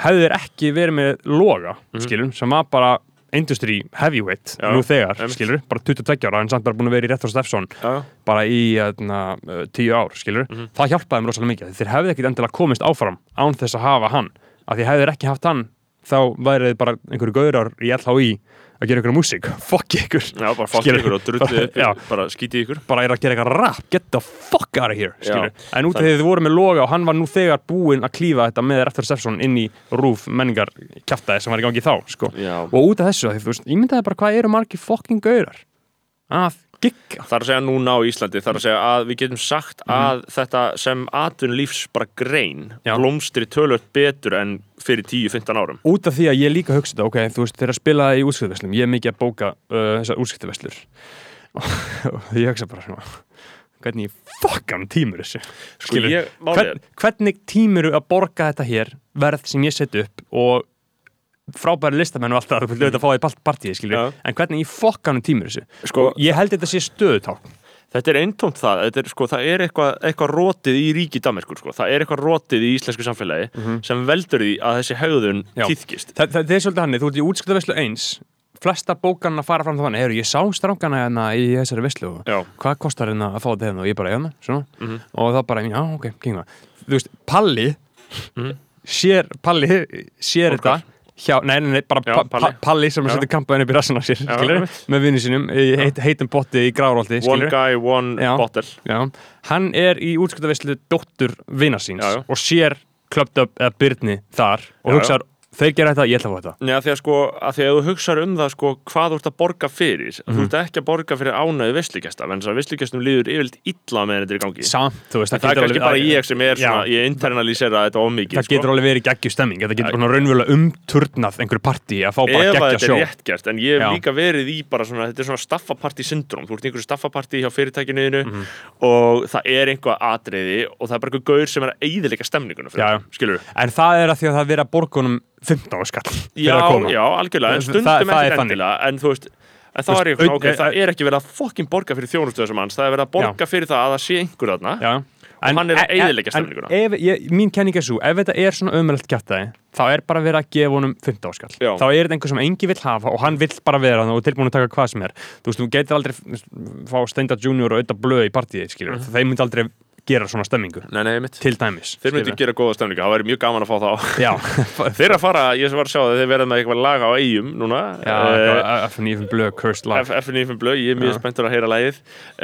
hefðu þeir ekki verið með loga Mhm. skilur, sem var bara industry heavyweight Já, nú þegar, einmitt. skilur, bara 22 ára en samt bara búin að vera í Réttur Steffsson Já, bara í hérna, uh, 10 ár, skilur Mhm. það hjálpaði mér rosalega mikið, þeir hefði ekkit endilega komist áfram án þess að hafa hann af því hefði þeir ekki haft hann þá værið bara einhverju gaurar í LHI að gera einhverju músík, fuck ykkur. Já bara Skilur. ykkur og drullið Já. bara skítið ykkur. Bara er að gera eitthvað rap, get the fuck out of here Já. en út af því þið voru með loga og hann var nú þegar búinn að klífa þetta með Réttur Steffsson inn í rúf menningar kjaftaði sem var í gangi þá, sko. Og út af þessu, því, þú veist, ég myndaði bara hvað eru margir fucking gaurar að gigga Það er að segja núna á Íslandi, það er að segja að við getum sagt að þetta sem atvinnulífs bara grein Mhm. Blómstri tölvöld betur en fyrir 10-15 árum. Út af því að ég líka hugsa þetta, ok, þú veist, þegar að spila í útskiptaverslum, ég er mikið að bóka uh, þessar útskiptaverslur og ég hugsa bara svona hvernig fokkan tímur þessu? Sko Skilur, ég, er hvern, hvernig tímuru að borga þetta hér verð sem ég set upp og frábæri listamenn og allt það, þú vil auðvitað fá það í part- partíi, skilur, Já. en hvernig ég fokkanum tímur þessu Sko- ég held þetta sé stöðuták Þetta er eintómt það, þetta er, sko, það er eitthvað, eitthvað rótið í ríki Danmarkur, sko. það er eitthvað rótið í íslensku samfélagi sem veldur því að þessi hegðun Já. týðkist. það, það, það er svolítið hann, þú ert í útskiptaverslu eins flesta bókarna fara fram þá þannig, heyrðu, ég sá strákana hérna í þessari verslu og Já. hvað kostar hérna að fá þetta hérna og ég bara, hérna, svona Mhm. og þá bara, já, ok, kynna þú veist, Palli Mhm. sér, Palli sér þetta hjá, nei, nei, nei, bara Já, pa, Palli. pa, Palli sem Já. setur kampaðin upp í rassan á sér, Já, skilur, einmitt. með vinnu sínum heit, heitum botti í grárólti, One skilur guy, one Já. bottle. Já, hann er í útskiptaverslu dóttur Já, já. og sér klöpt upp eða byrni þar og Já, já. hugsar, þeir gera þetta, ég ætla að fá þetta Nei, að því að sko, að því að þú hugsaður um það sko, hvað þú ert að borga fyrir Mhm. þú ert ekki að borga fyrir ánæðu visslugesta en þess að visslugestum líður yfirleitt illa með þetta er í gangi samt, þú veist, það er getur alveg- bara ég sem er svona, Já. ég internalísera þetta ómikið það sko. getur alveg verið geggjur stemming þetta getur svona raunverulega umturnað einhverju partí að fá bara ef geggja sjó er Já. svona þetta er Mhm. það er það er er Já, já. skilur en það er að því að það er verið að borgunum 15 skall fyrir já, já, algjörlega, en Það- stundum það- það er ekki endilega en þú veist En þá er ég ok, það er ekki verið að fokkin borga fyrir þjónustu þessum manns, það er verið að borga fyrir það að það sé einhver þarna já. hann er að eyðileggja en stemninguna. ef, ég, mín kenning er svo, ef þetta er svona ömulegt kjartaði þá er bara verið að gefa honum 15 skall. Já. þá er þetta einhver sem engi vill hafa og hann vill bara vera þarna og tilbúin að taka hvað sem er. Þú veist, þú getur aldrei fá Steinda Junior og auðvitað blöð í partíið, skilur Þeir gera svona stemmingu. Nei, nei, til dæmis Þeir myndi gera góða stemningu, það væri mjög gaman að fá þá. Þeir að fara, ég sem var að sjá það, þeir verða með eitthvað lag á eigum núna. Eh, FNF blöð, cursed life FNF blöð, ég er mjög spenntur að heyra lagið.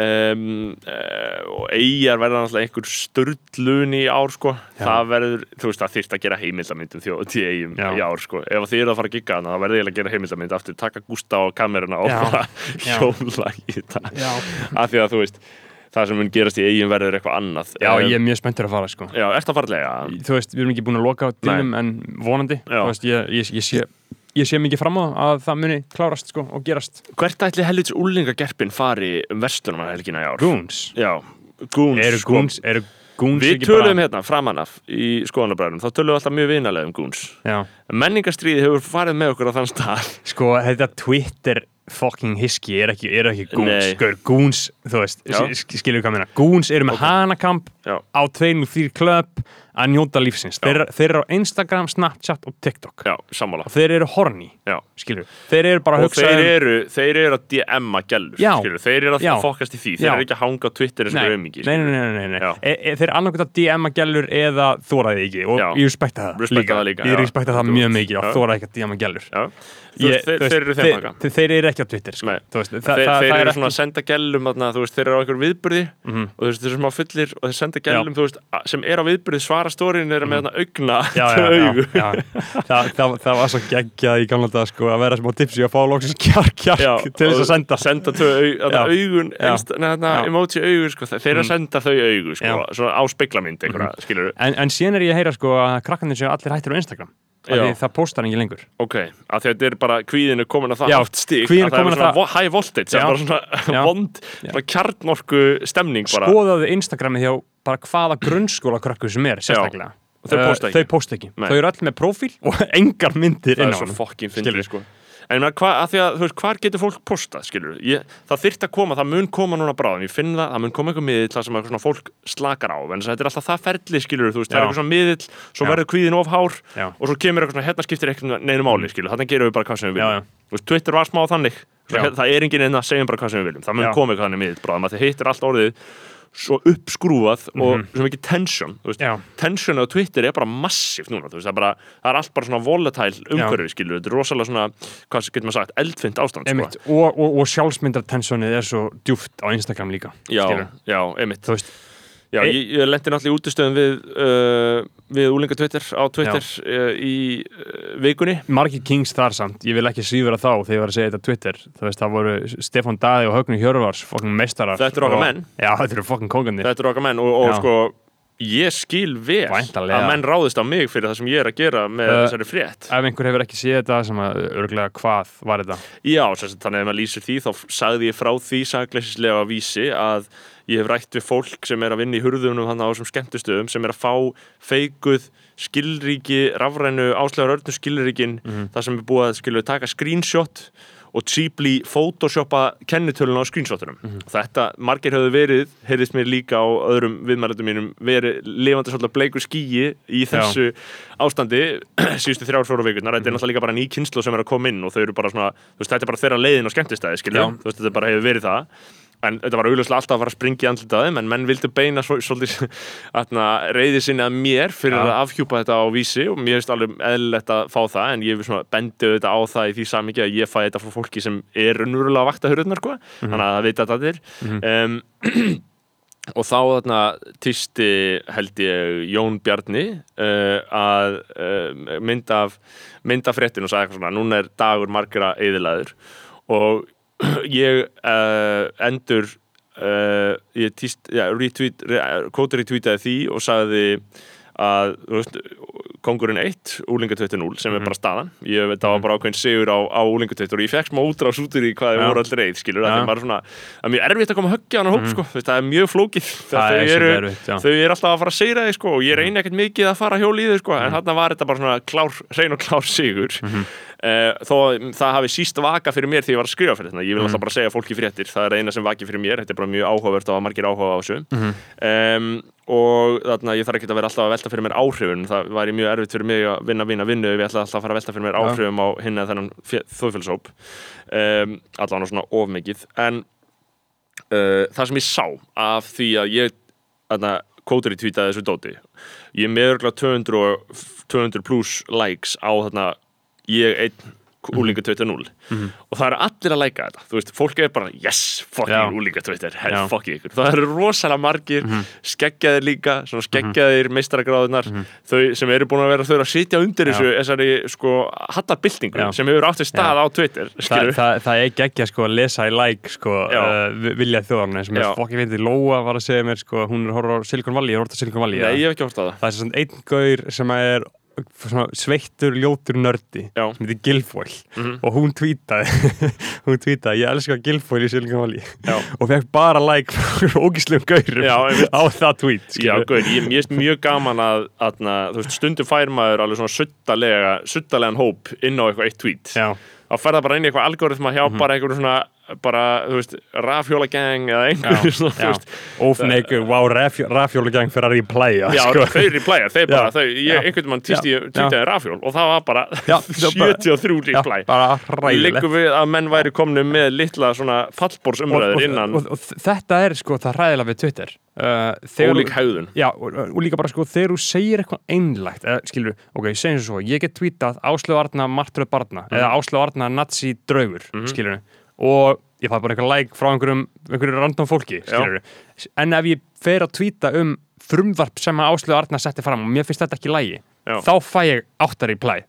Um, uh, og eigjar verða náttúrulega einhver störtlun í ár sko, Já. það verður þú veist, það þyrst að gera heimildamyndum þjóð til eigum í ár sko, ef þið eru að fara að gigga hana, þá verður ég að gera heimildamynd aftur, taka Gústa á kameruna og bara hjóla í þetta af því að þú veist, það sem mun gerast í eigum verður eitthvað annað já Um, ég er mjög spenntur að fara sko Já, ert að fara lega þú veist, við erum ekki búin að loka á dýnum en vonandi, Já. þú veist, ég, ég, ég sé ég sé mikið fram á að það muni klárast sko og gerast Hvert ætli helvits úlingagerpin fari um vestunum helgina í ár? Goons, Já, Goons eru sko. Goons, eru Goons Við ekki bara hérna framan af í skoðanabræðum, þá töluðum við alltaf mjög vinalega um Goons. já, Menningarstríði hefur farið með okkur á þann stað. sko, þetta Twitter fucking hiski er ekki, er ekki Goons Nei. sko, Goons, þú veist, Já. sk- skilur hvað minna Goons eru með Ok. hanakamp Já. á tveim og þrýr klöpp að njóta lífsins, þeir, þeir eru á Instagram, Snapchat og TikTok. Já, og þeir eru skilur þeir eru bara að hugsa þeir um eru, þeir eru að DM-a gælur. Þeir eru að fokast í því. Þeir eru ekki að hanga á Twitter eins og Nei, auðmiki. nei, nei, nei, nei, nei. Já. E, e, þeir annarkvæmt að DM-a gælur eða þóraði ekki. Og Já. ég respekta það Respekta það líka, ég respekta það mjög mikið og þóraði ekki að DM-a gælur þeir, eru eru ekki á Twitter Þeir, eru er svona að senda gælum, þeir eru á einhver viðburði Mhm. og þeir eru smá fullir og þeir senda gælum, þú veist, a- sem er á viðburði svara stórin er með Mhm. augu. já. Það, var svo geggjað í gamla dag sko, að vera smá tipsi að fá loksins kjark, kjark til þess og að senda senda tvö au, þarna, Já. augun Já. einst, neðna, Já. emoji augu sko, þeir að Mm. senda þau augu sko. Mhm. á speiklamynd mm skilur en, en síðan er ég að heyra sko, að krakkarnir séu allir hættir á Instagram það postar ekki lengur. Ok, af því að þetta er bara kvíðin er komin að það Já, hátt stík að það er svona það- vo- high voltage Já. bara svona vond, svona kjarnorku stemning bara, skoðaðu Instagramið hjá bara hvaða grunnskóla krakkur sem er sérstaklega. Þau Eh, pósta ekki. þau posta ekki, þau eru öll með prófíl og engar myndir það er svo fokkin fyndið sko En hva, að því að, þú veist, hvar getur fólk postað, skilur ég, Það þyrft að koma, það mun koma núna bráðum Ég finn það, það mun koma eitthvað miðill Það sem eitthvað svona fólk slakar á En þetta er alltaf það ferli, skilur, þú veist, það Já. er eitthvað svona miðill Svo Já. verður kvíðin of hár Já. Og svo kemur eitthvað svona, hérna skiptir eitthvað neinu máli, skilur Þannig gerum við bara hvað sem við viljum. Þú veist, Twitter var smá þannig það er enginn inn að segja bara hvað sem við viljum það mun koma eitthvað miðið bráðum að þið hittir allt orðið svo uppskrúfað og svo mikið tension tension á Twitter er bara massíft núna það, er bara, það er allt bara svona volatile umhverfi skilur, þetta er rosalega svona hvað getur maður sagt, eldfind ástand sko. Og, og, og sjálfsmyndartensjónið er svo djúft á Instagram líka já, já, einmitt. Þú veist, Já, E- ég, ég lendi náttúrulega í útistöðum við, uh, við úlinga Twitter á Twitter uh, í uh, vikunni. Margir kings þar samt. Ég vil ekki síður að þá þegar ég var að segja þetta Twitter. Þú veist, það voru Stefán Daði og Högni Hjörvars fokkin meistarar. Þetta eru okkar menn. Já, þetta eru fokkin kóngandi Þetta eru okkar menn og, og sko ég skil vel Væntanlega. að menn ráðist á mig fyrir það sem ég er að gera með Uh, þessari frétt. Ef einhver hefur ekki séð þetta sem að örglega hvað var þetta? Já, sagt, þannig að ef maður lýsir því þá sagði ég frá því sagleisislega vísi að ég hef rætt við fólk sem er að vinna í hurðunum hann á þessum skemmtustöðum sem er að fá feikuð skilríki, rafrænu áslegar örnum skilríkin þar sem er búið að skilur taka screenshot og cheaply photoshoppa kennitölun á screenshotunum. Þetta, margir höfðu verið, heyrðist mér líka á öðrum viðmælandum mínum, verið lifandi svolítið bleiku skýi í þessu ástandi síðustu þrjár, fjóru vikurnar. Þetta er náttúrulega líka bara ný kynslu sem er að koma inn og þau eru bara svona, þú veist, þetta er bara þeirra leiðin á skemmtistæði. Já. Veist, þetta bara hefur verið það. En þetta var augljóslega alltaf að fara að springa í andlitaðum en menn vildu beina svo, svolítið atna, reyði sinni að mér fyrir Já. að afhjúpa þetta á vísi og mér finnst alveg eðlilegt að fá það en ég bendi auðvitað á það í því samiki að ég fæ þetta frá fólki sem er raunverulega að vakta hurðnar sko, þannig að það veit að þetta er um, og þá þarna týsti held ég Jón Bjarni uh, að uh, mynda af mynda fréttin og sagði eitthvað svona núna er dagur margra eðilaður og ég uh, endur uh, ég týst, kótur í tweetaði því og sagði að veist, kongurinn 1 úlinga 20 sem er bara staðan. Ég veit það var bara ákveðin sigur á, á úlinga 20 og ég fekk smá útrás út í hvað þið voru allir reið skilur, Já. það er svona það er mjög erfitt að koma að höggja hann á hóp sko. Þú veist, það er mjög flókið. Það þau er eru, erfitt, þau eru alltaf að fara að segja þig sko, og ég reyni ekkert mikið að fara hjól í þau sko, en þarna var þetta bara svona klár, hrein og klár sigur. Uh, þó að það hafi síst vaka fyrir mér því ég var að skrifa fyrir þetta. Ég vil alltaf bara segja fólki fréttir, það er eina sem vaki fyrir mér. Þetta er bara mjög áhugavert og að margir áhuga á þessu. Um, og þarna ég þarf ekki að vera alltaf að velta fyrir mér áhrifun það væri mjög erfitt fyrir mig að vinna vinna vinnu ef ég ætla alltaf að fara að velta fyrir mér áhrifum á hinn eða þennan þóðfélagshóp um, allan svona of mikið. En uh, það sem ég sá af því að ég þarna kótur í tweetaði þessu dóti. Ég með örgulega 200, og- 200 plus likes á þarna ég einn úlinga 2.0 og það eru allir að læka þetta. Þú veist, fólk er bara, yes, Já. fucking úlinga 2 hell, Já. fuck ykkur, það eru rosalega margir skeggjaðir líka, svona skeggjaðir meistaragráðunar, þau sem eru búin að vera þau eru að sitja undir Já. þessu þessari sko hattabildingu Já. sem hefur átt við stað á Twitter Þa, það, það er geggja sko að lesa í like sko Já. uh, vilja þjóðarna sem Já. er fokki fyndið. Lóa var að segja mér sko hún er horfa á Silicon Valley, ég horfa á Silicon Valley Nei, ég hef ekki hort á það er gaur er sveittur ljótur nördi Já. sem heitir Gilfoyle Mhm. og hún tweetaði hún tweetaði, ég elska Gilfoyle í Já. og fekk bara like frá ógíslegum gaurum Já, á það tweet Já, guður, ég finnst mjög gaman að, að veist, stundum fær maður alveg svona suttalega, suttalegan hóp inn á eitthvað eitt tweet. Þá fer það bara inn í eitthvað algoritma hjá bara einhverju svona, bara, þú veist, rafhjólagang eða einhverju svona, þú já. veist Ófneikur, wow, rafjólugang fyrir að replaya Já, sko. þau replæja, þeir bara, þau, ég, einhvern týsti Já. týtaði rafhjól og það var bara Já, það var bara- 73 Já, replæ Liggur við að menn væri komnu með litla svona fallbórsumræður innan og, og, og þetta er sko það hræðilega við Twitter. Uh, þú- hegðun. Já, og, og líka bara sko þegar þú segir eitthvað einlægt eða skilur, ok, segjum svo ég get tweetað Áslöf Arna martröð barna eða Áslöf Arna nazi draugur mm skilur, og ég fæ bara eitthvað like frá einhverjum, einhverjum random fólki en ef ég fer að tweeta um frumvarp sem að Áslöf Arna setti fram og mér finnst þetta ekki lægi Já. þá fæ ég áttar í plæ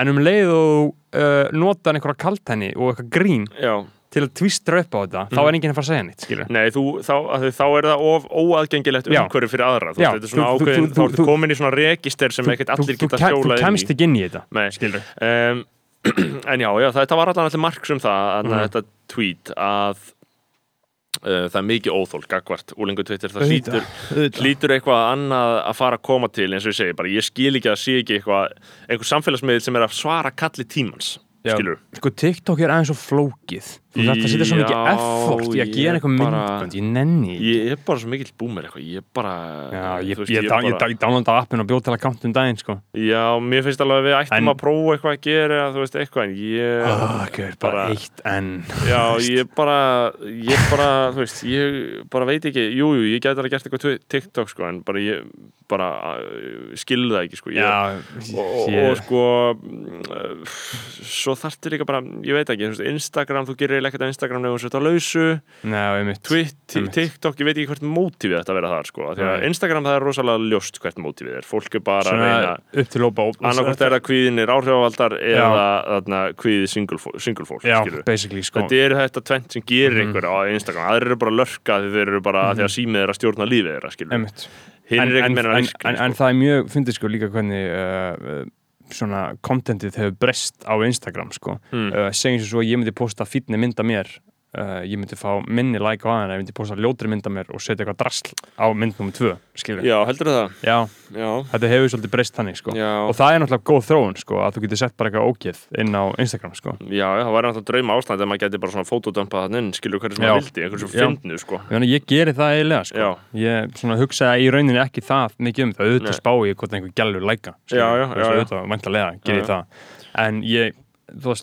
en um leið og uh, nota einhverja kaltenni og eitthvað grín Já, til að tvistra upp á þetta, þá er enginn að fara að segja skilur. Nei, þú, þá, þá er það of óaðgengilegt umhverju fyrir aðra þú þú- þú- ákveðin, ertu komin í svona register sem ekkert allir geta þú, þú kemst ekki inn í þetta En já, já, þetta var allan allir marks um það að Mhm. þetta tweet að uh, það er mikið óþól gagvart úlingu Twitter, það hlýtur hlýtur eitthvað annað að fara að koma til eins og ég segi, bara. Ég skil ekki að sé ekki eitthvað einhver samfélagsmiðl sem er að svara kalli tímans skilur sko TikTok er aðeins svo flókið þú þarft að setja svo mikið effort í að gera eitthvað myndbönd, ég nenni. Ég er bara svo mikill boomer eitthvað Ég er bara Já, ég, ég, ég, ég, downloada appin og bjóð til að kanta um daginn, sko. Já, mér finnst alveg að við ættum En- að prófa eitthvað að gera Þú veist, eitthvað En ég Oh, bara, bara eitt en Já, ég bara Ég bara, þú veist Ég bara veit ekki Jú, jú, ég gæti alveg gert eitthvað TikTok, sko En bara ég bara uh, skil það ekki, sko ég, Já, og, og, og sko uh, svo þarftir líka bara ég veit ekki, Instagram, þú gerir eiginlega ekkert á Instagram nefnum svo þetta lausu, Nei, Einmitt. TikTok ég veit ekki hvert mótífið þetta að vera þar sko, því að. Instagram það er rosalega ljóst hvert mótífið er, fólk er bara að Svona reyna upp til lópa annarkvæmt er áhrifavaldar eða þarna kvíði single, fó- single fólk Já, skilurðu. basically, sko Þetta er þetta tvent sem gerir Mhm. einhver á Instagram, aðrir eru bara að lörka því þeir eru bara, því að símið er að stjórna lífið þeirra, en, er en, en, en, sko. það er mjög, fyndið sko líka hvernig uh, svona kontentið hefur breyst á Instagram sko Hmm. uh, segjum sem svo að ég myndi posta fítni mynda mér uh, ég myndi fá minni like á hana ég myndi posta ljótri mynda mér og setja eitthvað drasl á mynd nummer tvö, skilur Já, heldur það? Já, Já, þetta hefur svolítið breyst þannig sko. Og það er náttúrulega góð þróun sko að þú getur sett bara eitthvað ógeð inn á Instagram sko. Já, það væri náttúrulega drauma ástand ef maður geti bara svona fotodömpað þannig inn, skilur hverju sem maður vildi, einhverju sem fyndnu, sko. Ég, meina, ég geri það eiginlega sko. Ég hugsaði í rauninni ekki það mikið um það, auðvitað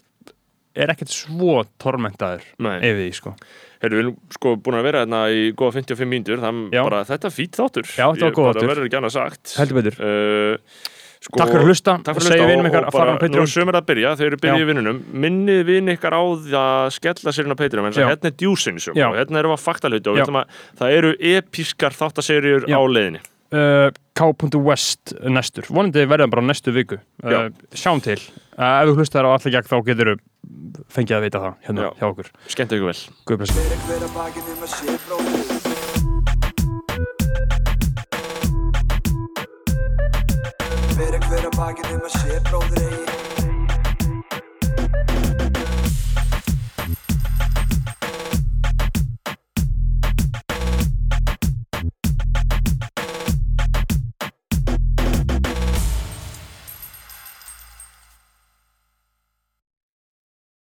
er ekkert svo tormentaður yfir því sko. Heyrðu, við erum sko búin að vera hérna í góða 55 mínútur, það er bara þetta er fýtt þáttur. Já, þetta var góð þáttur. verður ekki annað sagt. heldur betur, Uh, sko, takk fyrir að hlusta Takk og fyrir að hlusta og, og fara bara, nú er sömur að byrja, þau eru byrjað í vinnunum. Minnið vinn ykkar á því að skella sér inn á Patreon, en hérna er djúsin söm Já. og hérna við að fakta hluti og að, það eru episkar þáttaserjur á leiðinni. Uh, K.West næstur vonandi verða bara næstu viku. Uh, sjáum til, ef þú hlustar á allir gegn þá getur fengið að vita það hérna Já. hjá okkur, Skemmt ykkur vel. Guð blessi Fyrir hver að bakið um að sé bróðir eigi